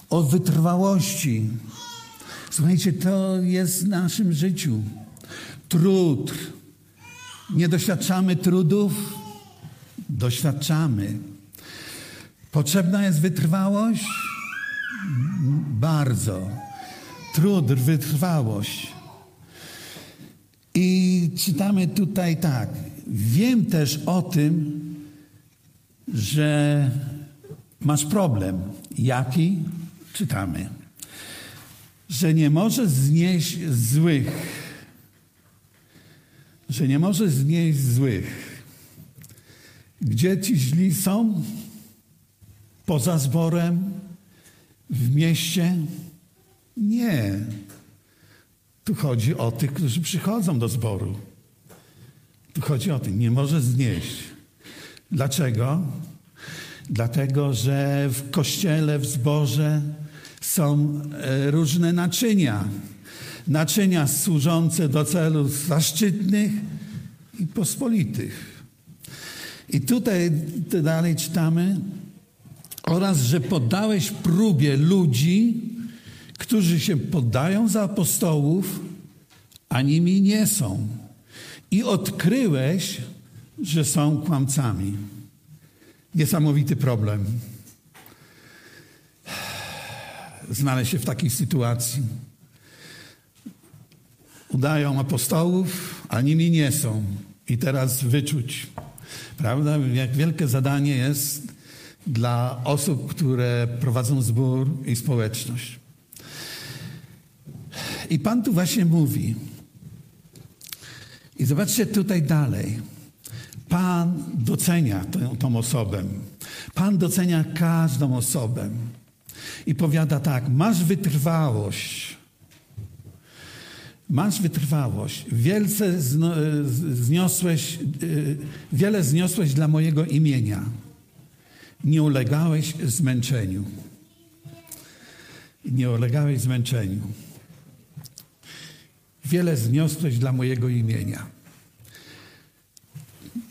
o wytrwałości. Słuchajcie, to jest w naszym życiu. Trud. Nie doświadczamy trudów? Doświadczamy. Potrzebna jest wytrwałość? Bardzo. Trud, wytrwałość. I czytamy tutaj tak. Wiem też o tym, że masz problem. Jaki? Czytamy. Że nie możesz znieść złych. Że nie możesz znieść złych. Gdzie ci źli są? Poza zborem? W mieście? Nie. Tu chodzi o tych, którzy przychodzą do zboru. Tu chodzi o tych. Nie może znieść. Dlaczego? Dlatego, że w kościele, w zborze są e, różne naczynia. Naczynia służące do celów zaszczytnych i pospolitych. I tutaj dalej czytamy, oraz że poddałeś próbie ludzi, którzy się poddają za apostołów, a nimi nie są. I odkryłeś, że są kłamcami. Niesamowity problem. Znaleźć się w takiej sytuacji. Udają apostołów, a nimi nie są. I teraz wyczuć, prawda, jak wielkie zadanie jest dla osób, które prowadzą zbór i społeczność. I Pan tu właśnie mówi. I zobaczcie tutaj dalej. Pan docenia tę, tą osobę. Pan docenia każdą osobę. I powiada tak: Masz wytrwałość. Masz wytrwałość. Wielce zniosłeś, y, wiele zniosłeś dla mojego imienia. Nie ulegałeś zmęczeniu. Nie ulegałeś zmęczeniu. Wiele zniosłeś dla mojego imienia.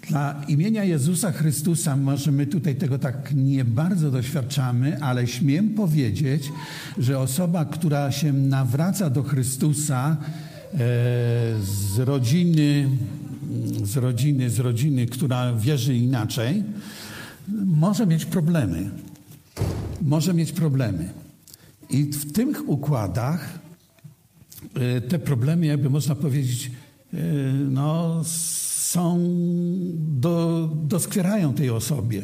Dla imienia Jezusa Chrystusa może my tutaj tego tak nie bardzo doświadczamy, ale śmiem powiedzieć, że osoba, która się nawraca do Chrystusa e, z rodziny, z rodziny, z rodziny, która wierzy inaczej, może mieć problemy. Może mieć problemy. I w tych układach e, te problemy, jakby można powiedzieć, e, no, są, do, doskwierają tej osobie.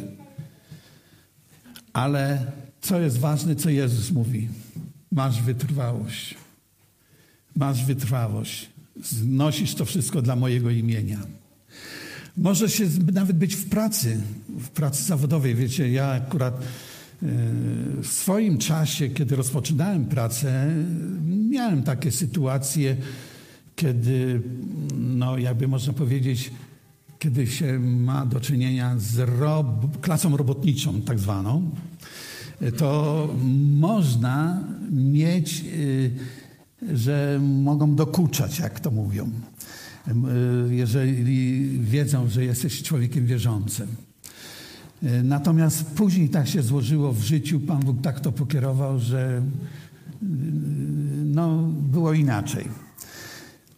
Ale co jest ważne, co Jezus mówi? Masz wytrwałość. Masz wytrwałość. Znosisz to wszystko dla mojego imienia. Może się nawet być w pracy, w pracy zawodowej. Wiecie, ja akurat e, w swoim czasie, kiedy rozpoczynałem pracę, miałem takie sytuacje, kiedy, no jakby można powiedzieć, kiedy się ma do czynienia z rob klasą robotniczą, tak zwaną, to można mieć, y, że mogą dokuczać, jak to mówią, y, jeżeli wiedzą, że jesteś człowiekiem wierzącym. Y, natomiast później tak się złożyło w życiu, Pan Bóg tak to pokierował, że no, było inaczej.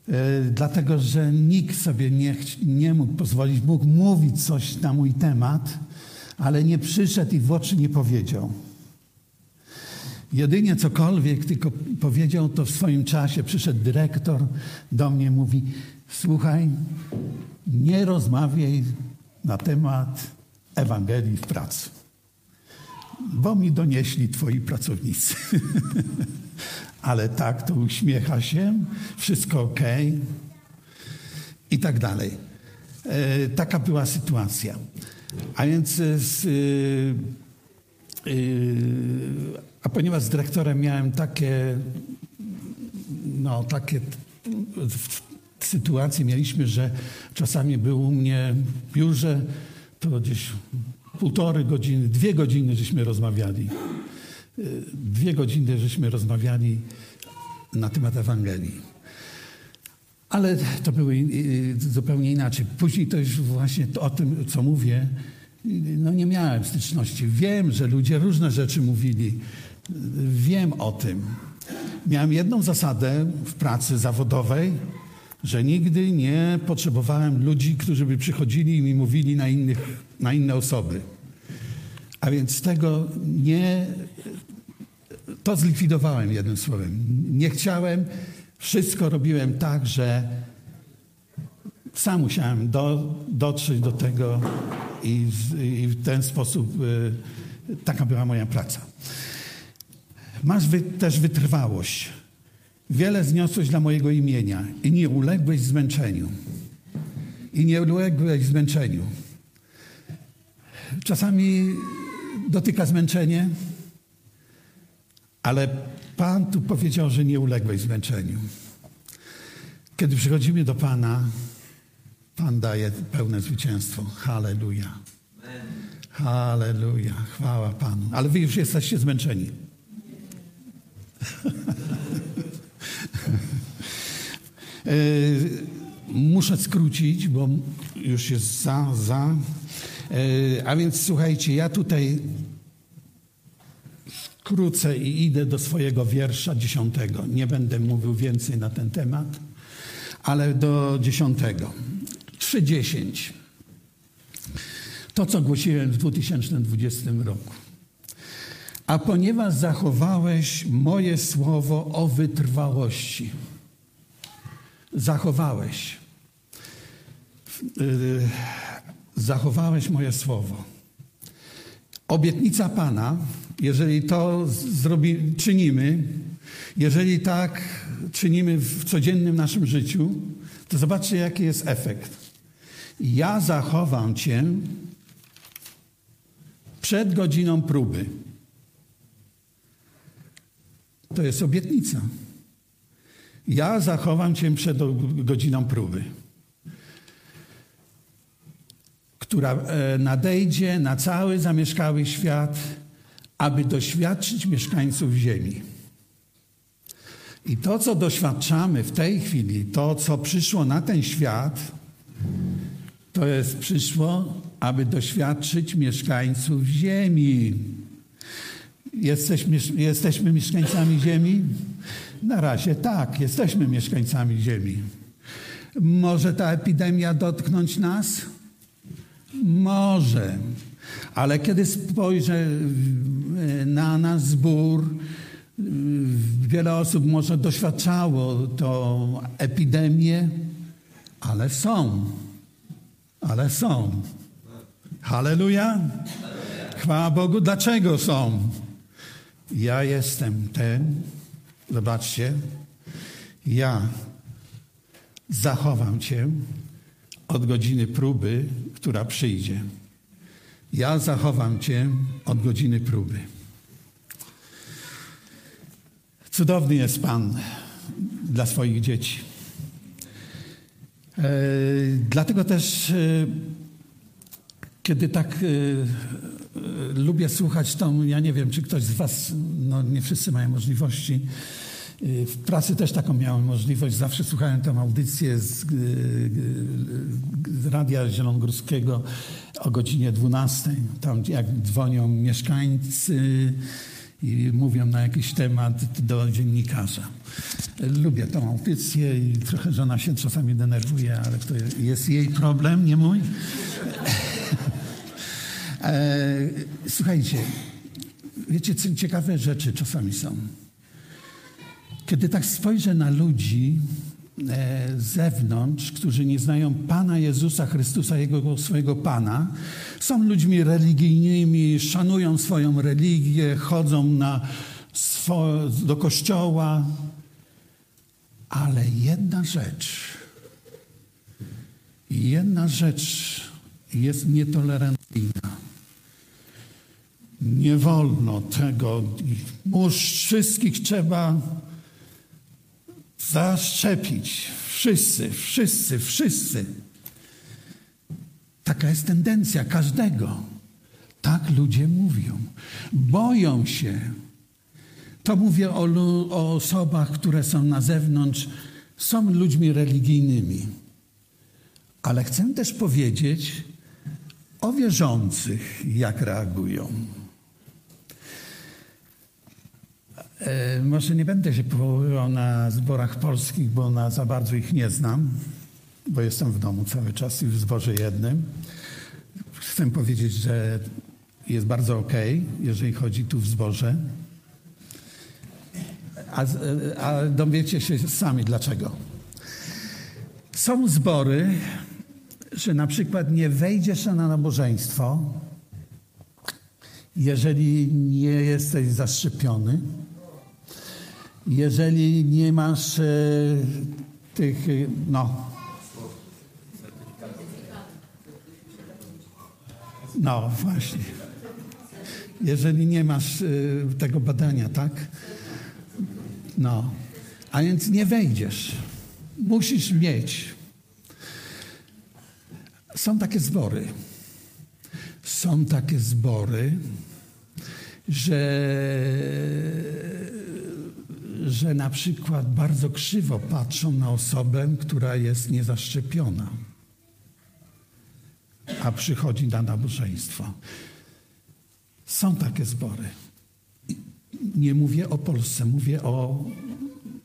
E, dlatego że nikt sobie nie, nie mógł pozwolić, mógł mówić coś na mój temat, ale nie przyszedł i w oczy nie powiedział. Jedynie cokolwiek tylko powiedział, to w swoim czasie przyszedł dyrektor do mnie, mówi: Słuchaj, nie rozmawiaj na temat Ewangelii w pracy, bo mi donieśli twoi pracownicy. ale tak, to uśmiecha się, wszystko ok. i tak dalej. E, taka była sytuacja. A więc z, e, a ponieważ z dyrektorem miałem takie, no takie sytuacje mieliśmy, że czasami był u mnie w biurze, to gdzieś półtorej godziny, dwie godziny żeśmy rozmawiali. Dwie godziny żeśmy rozmawiali na temat Ewangelii. Ale to było zupełnie inaczej. Później to już właśnie o tym, co mówię, no nie miałem styczności. Wiem, że ludzie różne rzeczy mówili. Wiem o tym. Miałem jedną zasadę w pracy zawodowej, że nigdy nie potrzebowałem ludzi, którzy by przychodzili i mi mówili na, innych, na inne osoby. A więc tego nie. To zlikwidowałem jednym słowem. Nie chciałem wszystko robiłem tak, że sam musiałem do, dotrzeć do tego i, i, w ten sposób y, taka była moja praca. Masz wy, też wytrwałość. Wiele zniosłeś dla mojego imienia i nie uległeś zmęczeniu. I nie uległeś zmęczeniu. Czasami dotyka zmęczenie, ale Pan tu powiedział, że nie uległeś zmęczeniu. Kiedy przychodzimy do Pana, Pan daje pełne zwycięstwo. Halleluja. Halleluja. Chwała Panu. Ale wy już jesteście zmęczeni. E, muszę skrócić, bo już jest za, za. E, a więc słuchajcie, ja tutaj Krócę i idę do swojego wiersza dziesiątego. Nie będę mówił więcej na ten temat, ale do dziesiątego. 3.10. To, co głosiłem w 2020 roku. A ponieważ zachowałeś moje słowo o wytrwałości, zachowałeś, yy, zachowałeś moje słowo. Obietnica Pana jeżeli to zrobi, czynimy, jeżeli tak czynimy w codziennym naszym życiu, to zobaczcie, jaki jest efekt. Ja zachowam Cię przed godziną próby. To jest obietnica. Ja zachowam Cię przed godziną próby, która e, nadejdzie na cały zamieszkały świat aby doświadczyć mieszkańców Ziemi. I to, co doświadczamy w tej chwili, to, co przyszło na ten świat, to jest przyszło, aby doświadczyć mieszkańców Ziemi. Jesteśmy, jesteśmy mieszkańcami Ziemi? Na razie tak, jesteśmy mieszkańcami Ziemi. Może ta epidemia dotknąć nas? Może. Ale kiedy spojrzę na nasz zbór, wiele osób może doświadczało tą epidemię, ale są. Ale są. Halleluja. Chwała Bogu. Dlaczego są? Ja jestem ten, zobaczcie, ja zachowam Cię od godziny próby, która przyjdzie. Ja zachowam Cię od godziny próby. Cudowny jest Pan dla swoich dzieci. E, dlatego też, e, kiedy tak e, lubię słuchać, to ja nie wiem, czy ktoś z Was, no nie wszyscy mają możliwości, w pracy też taką miałem możliwość. Zawsze słuchałem tę audycję z, z Radia Zielonogórskiego o godzinie 12. Tam jak dzwonią mieszkańcy i mówią na jakiś temat do dziennikarza. Lubię tą audycję i trochę żona się czasami denerwuje, ale to jest jej problem, nie mój. E, słuchajcie, wiecie, ciekawe rzeczy czasami są. Kiedy tak spojrzę na ludzi e, z zewnątrz, którzy nie znają Pana Jezusa Chrystusa, Jego swojego Pana, są ludźmi religijnymi, szanują swoją religię, chodzą na swo- do kościoła, ale jedna rzecz jedna rzecz jest nietolerancyjna. Nie wolno tego. Mórz wszystkich trzeba zaszczepić. Wszyscy, wszyscy, wszyscy. Taka jest tendencja każdego. Tak ludzie mówią. Boją się. To mówię o, o osobach, które są na zewnątrz, są ludźmi religijnymi. Ale chcę też powiedzieć o wierzących, jak reagują. E, może nie będę się powoływał na zborach polskich, bo na za bardzo ich nie znam, bo jestem w domu cały czas i w zborze jednym. Chcę powiedzieć, że jest bardzo ok, jeżeli chodzi tu w zborze. A, a dowiecie się sami dlaczego. Są zbory, że na przykład nie wejdziesz na nabożeństwo, jeżeli nie jesteś zaszczepiony, jeżeli nie masz e, tych, e, no, no właśnie. Jeżeli nie masz e, tego badania, tak? No, a więc nie wejdziesz. Musisz mieć. Są takie zbory. Są takie zbory, że, że na przykład bardzo krzywo patrzą na osobę, która jest niezaszczepiona, a przychodzi na nabożeństwo. Są takie zbory. Nie mówię o Polsce, mówię o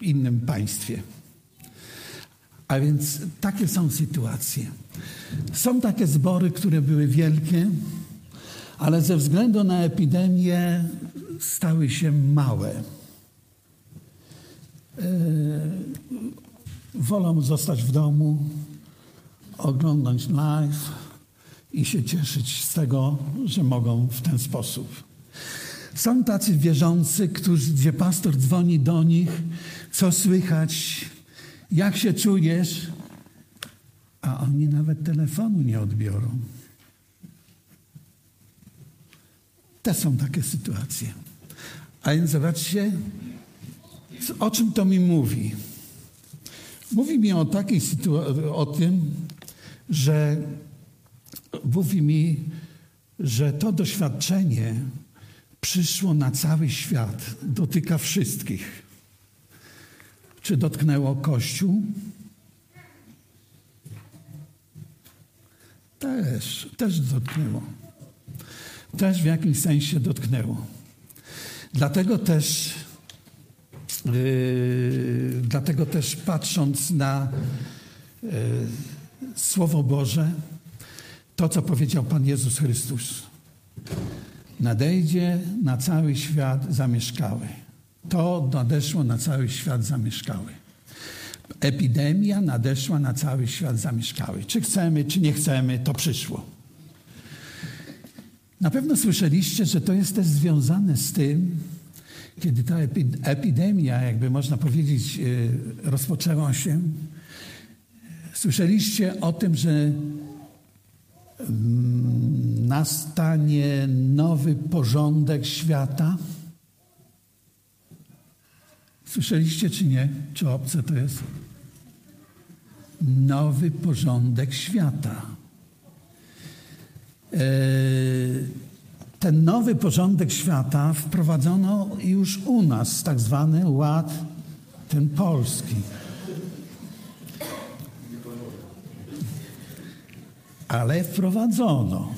innym państwie. A więc takie są sytuacje. Są takie zbory, które były wielkie, ale ze względu na epidemię stały się małe. Yy, wolą zostać w domu, oglądać live i się cieszyć z tego, że mogą w ten sposób. Są tacy wierzący, którzy, gdzie pastor dzwoni do nich, co słychać, jak się czujesz, a oni nawet telefonu nie odbiorą. Te są takie sytuacje. A więc zobaczcie, o czym to mi mówi. Mówi mi o takiej sytuacji, o tym, że mówi mi, że to doświadczenie przyszło na cały świat, dotyka wszystkich. Czy dotknęło Kościół? Też, też dotknęło. Też w jakimś sensie dotknęło. Dlatego też, dlatego też patrząc na yy, Słowo Boże, to co powiedział Pan Jezus Chrystus, nadejdzie na cały świat zamieszkały. To nadeszło na cały świat zamieszkały. Epidemia nadeszła na cały świat zamieszkały. Czy chcemy, czy nie chcemy, to przyszło. Na pewno słyszeliście, że to jest też związane z tym, kiedy ta epidemia, jakby można powiedzieć, e, rozpoczęła się. Słyszeliście o tym, że mm, nastanie nowy porządek świata. Słyszeliście czy nie? Czy obce to jest? Nowy porządek świata. E, ten nowy porządek świata wprowadzono już u nas, tak zwany ład ten polski. Ale wprowadzono.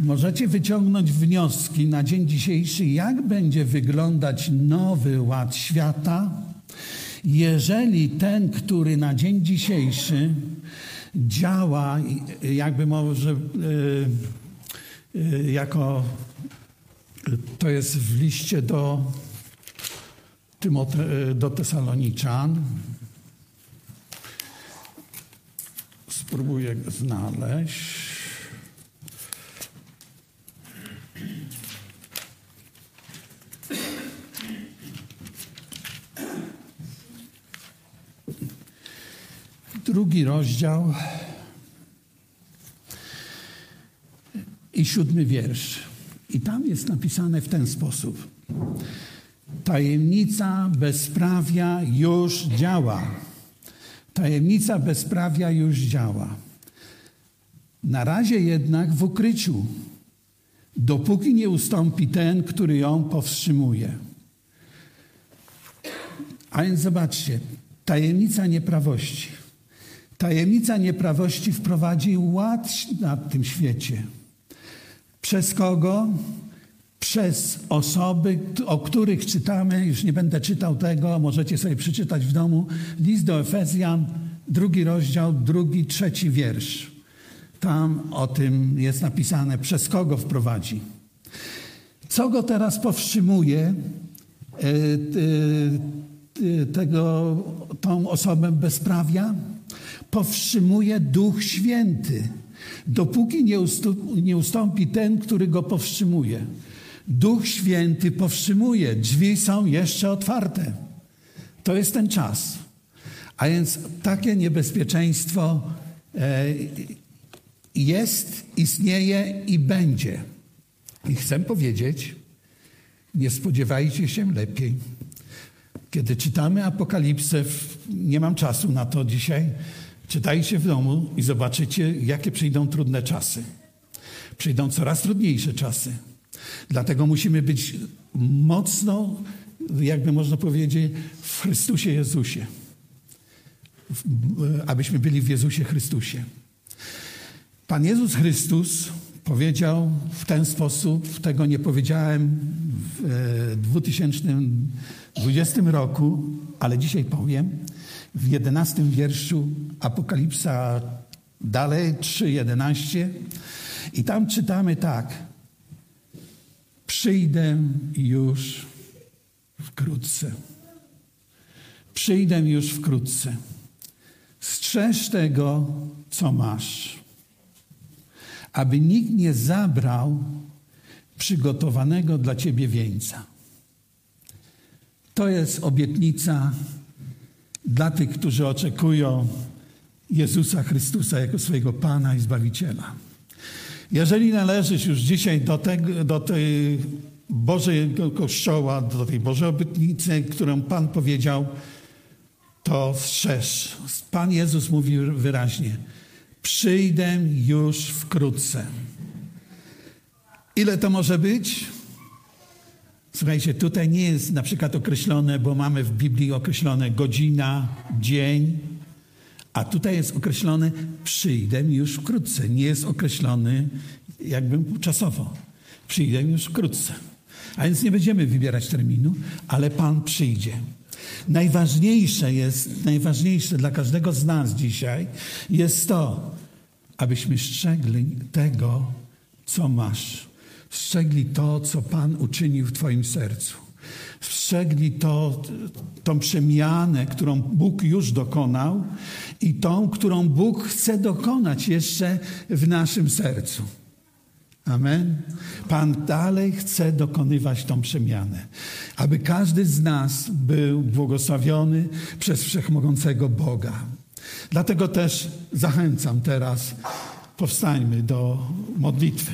Możecie wyciągnąć wnioski na dzień dzisiejszy, jak będzie wyglądać nowy ład świata, jeżeli ten, który na dzień dzisiejszy działa, jakby może yy, jako to jest w liście do, Tymote, do Tesaloniczan. Spróbuję go znaleźć. Drugi rozdział, i siódmy wiersz. I tam jest napisane w ten sposób. Tajemnica bezprawia już działa. Tajemnica bezprawia już działa. Na razie jednak w ukryciu, dopóki nie ustąpi ten, który ją powstrzymuje. A więc zobaczcie, tajemnica nieprawości. Tajemnica nieprawości wprowadzi ład na tym świecie. Przez kogo? Przez osoby, o których czytamy, już nie będę czytał tego, możecie sobie przeczytać w domu, list do Efezjan, drugi rozdział, drugi, trzeci wiersz. Tam o tym jest napisane, przez kogo wprowadzi. Co go teraz powstrzymuje, e, e, tego, tą osobę bezprawia? Powstrzymuje Duch Święty, dopóki nie, nie ustąpi ten, który go powstrzymuje. Duch Święty powstrzymuje, drzwi są jeszcze otwarte. To jest ten czas. A więc takie niebezpieczeństwo e, jest, istnieje i będzie. I chcę powiedzieć, nie spodziewajcie się lepiej. Kiedy czytamy Apokalipsę, nie mam czasu na to dzisiaj, czytajcie w domu i zobaczycie, jakie przyjdą trudne czasy. Przyjdą coraz trudniejsze czasy. Dlatego musimy być mocno, jakby można powiedzieć, w Chrystusie Jezusie. Abyśmy byli w Jezusie Chrystusie. Pan Jezus Chrystus powiedział w ten sposób, tego nie powiedziałem w 2020 roku, ale dzisiaj powiem, w 11 wierszu Apokalipsa dalej 3:11 i tam czytamy tak: Przyjdę już wkrótce. Przyjdę już wkrótce. Strzeż tego, co masz aby nikt nie zabrał przygotowanego dla ciebie wieńca. To jest obietnica dla tych, którzy oczekują Jezusa Chrystusa jako swojego Pana i Zbawiciela. Jeżeli należysz już dzisiaj do, tego, do tej Bożego Kościoła, do tej Bożej obietnicy, którą Pan powiedział, to strzeż. Pan Jezus mówi wyraźnie – Przyjdę już wkrótce. Ile to może być? Słuchajcie, tutaj nie jest na przykład określone, bo mamy w Biblii określone godzina, dzień, a tutaj jest określone przyjdę już wkrótce. Nie jest określony jakby czasowo. Przyjdę już wkrótce. A więc nie będziemy wybierać terminu, ale Pan przyjdzie. Najważniejsze jest, najważniejsze dla każdego z nas dzisiaj jest to, abyśmy strzegli tego, co masz. Strzegli to, co Pan uczynił w Twoim sercu. Strzegli to, tą przemianę, którą Bóg już dokonał i tą, którą Bóg chce dokonać jeszcze w naszym sercu. Amen. Pan dalej chce dokonywać tą przemianę, aby każdy z nas był błogosławiony przez wszechmogącego Boga. Dlatego też zachęcam teraz, powstańmy do modlitwy.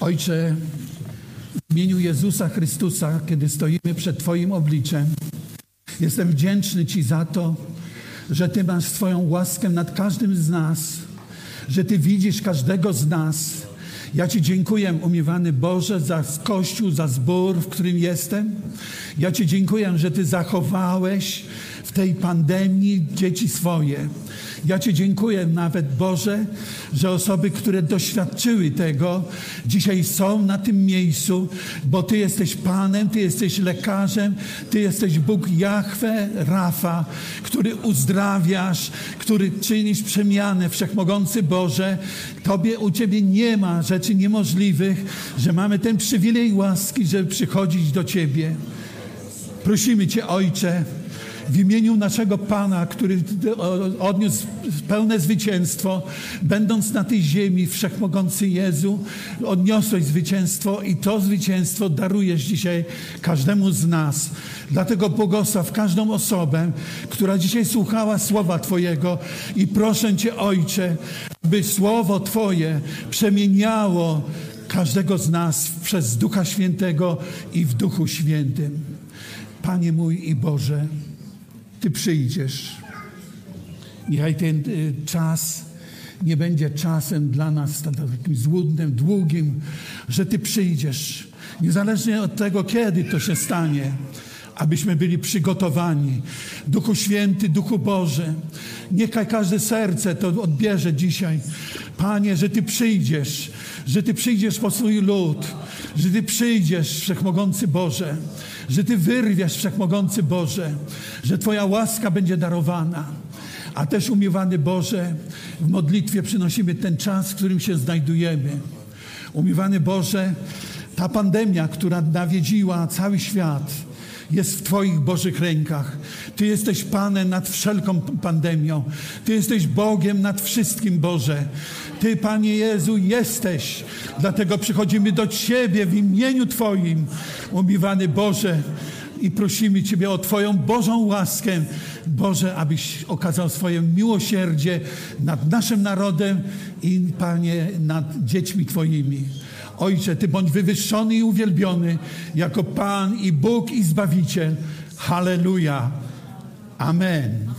Ojcze, w imieniu Jezusa Chrystusa, kiedy stoimy przed Twoim obliczem, Jestem wdzięczny Ci za to, że Ty masz swoją łaskę nad każdym z nas, że Ty widzisz każdego z nas. Ja Ci dziękuję, umiewany Boże, za Kościół, za zbór, w którym jestem. Ja Ci dziękuję, że Ty zachowałeś tej pandemii dzieci swoje. Ja Ci dziękuję nawet, Boże, że osoby, które doświadczyły tego, dzisiaj są na tym miejscu, bo Ty jesteś Panem, Ty jesteś lekarzem, Ty jesteś Bóg Jahwe, Rafa, który uzdrawiasz, który czynisz przemianę, Wszechmogący Boże. Tobie, u Ciebie nie ma rzeczy niemożliwych, że mamy ten przywilej łaski, żeby przychodzić do Ciebie. Prosimy Cię, Ojcze, w imieniu naszego Pana, który odniósł pełne zwycięstwo, będąc na tej ziemi, wszechmogący Jezu, odniosłeś zwycięstwo i to zwycięstwo darujesz dzisiaj każdemu z nas. Dlatego błogosław każdą osobę, która dzisiaj słuchała słowa Twojego i proszę Cię, Ojcze, by słowo Twoje przemieniało każdego z nas przez Ducha Świętego i w Duchu Świętym. Panie mój i Boże, Ty przyjdziesz. Niechaj ten y, czas nie będzie czasem dla nas takim złudnym, długim, że Ty przyjdziesz. Niezależnie od tego, kiedy to się stanie, abyśmy byli przygotowani. Duchu Święty, Duchu Boże, niechaj każde serce to odbierze dzisiaj. Panie, że Ty przyjdziesz, że Ty przyjdziesz po swój lud, że Ty przyjdziesz, Wszechmogący Boże, że Ty wyrwiesz, Wszechmogący Boże, że Twoja łaska będzie darowana. A też umiewany Boże, w modlitwie przynosimy ten czas, w którym się znajdujemy. Umiewany Boże, ta pandemia, która nawiedziła cały świat, jest w Twoich Bożych rękach. Ty jesteś Panem nad wszelką pandemią. Ty jesteś Bogiem nad wszystkim, Boże. Ty, Panie Jezu, jesteś. Dlatego przychodzimy do Ciebie w imieniu Twoim, umiwany Boże. I prosimy Ciebie o Twoją Bożą łaskę, Boże, abyś okazał swoje miłosierdzie nad naszym narodem i, Panie, nad dziećmi Twoimi. Ojcze, Ty bądź wywyższony i uwielbiony jako Pan i Bóg i Zbawiciel. Halleluja. Amen.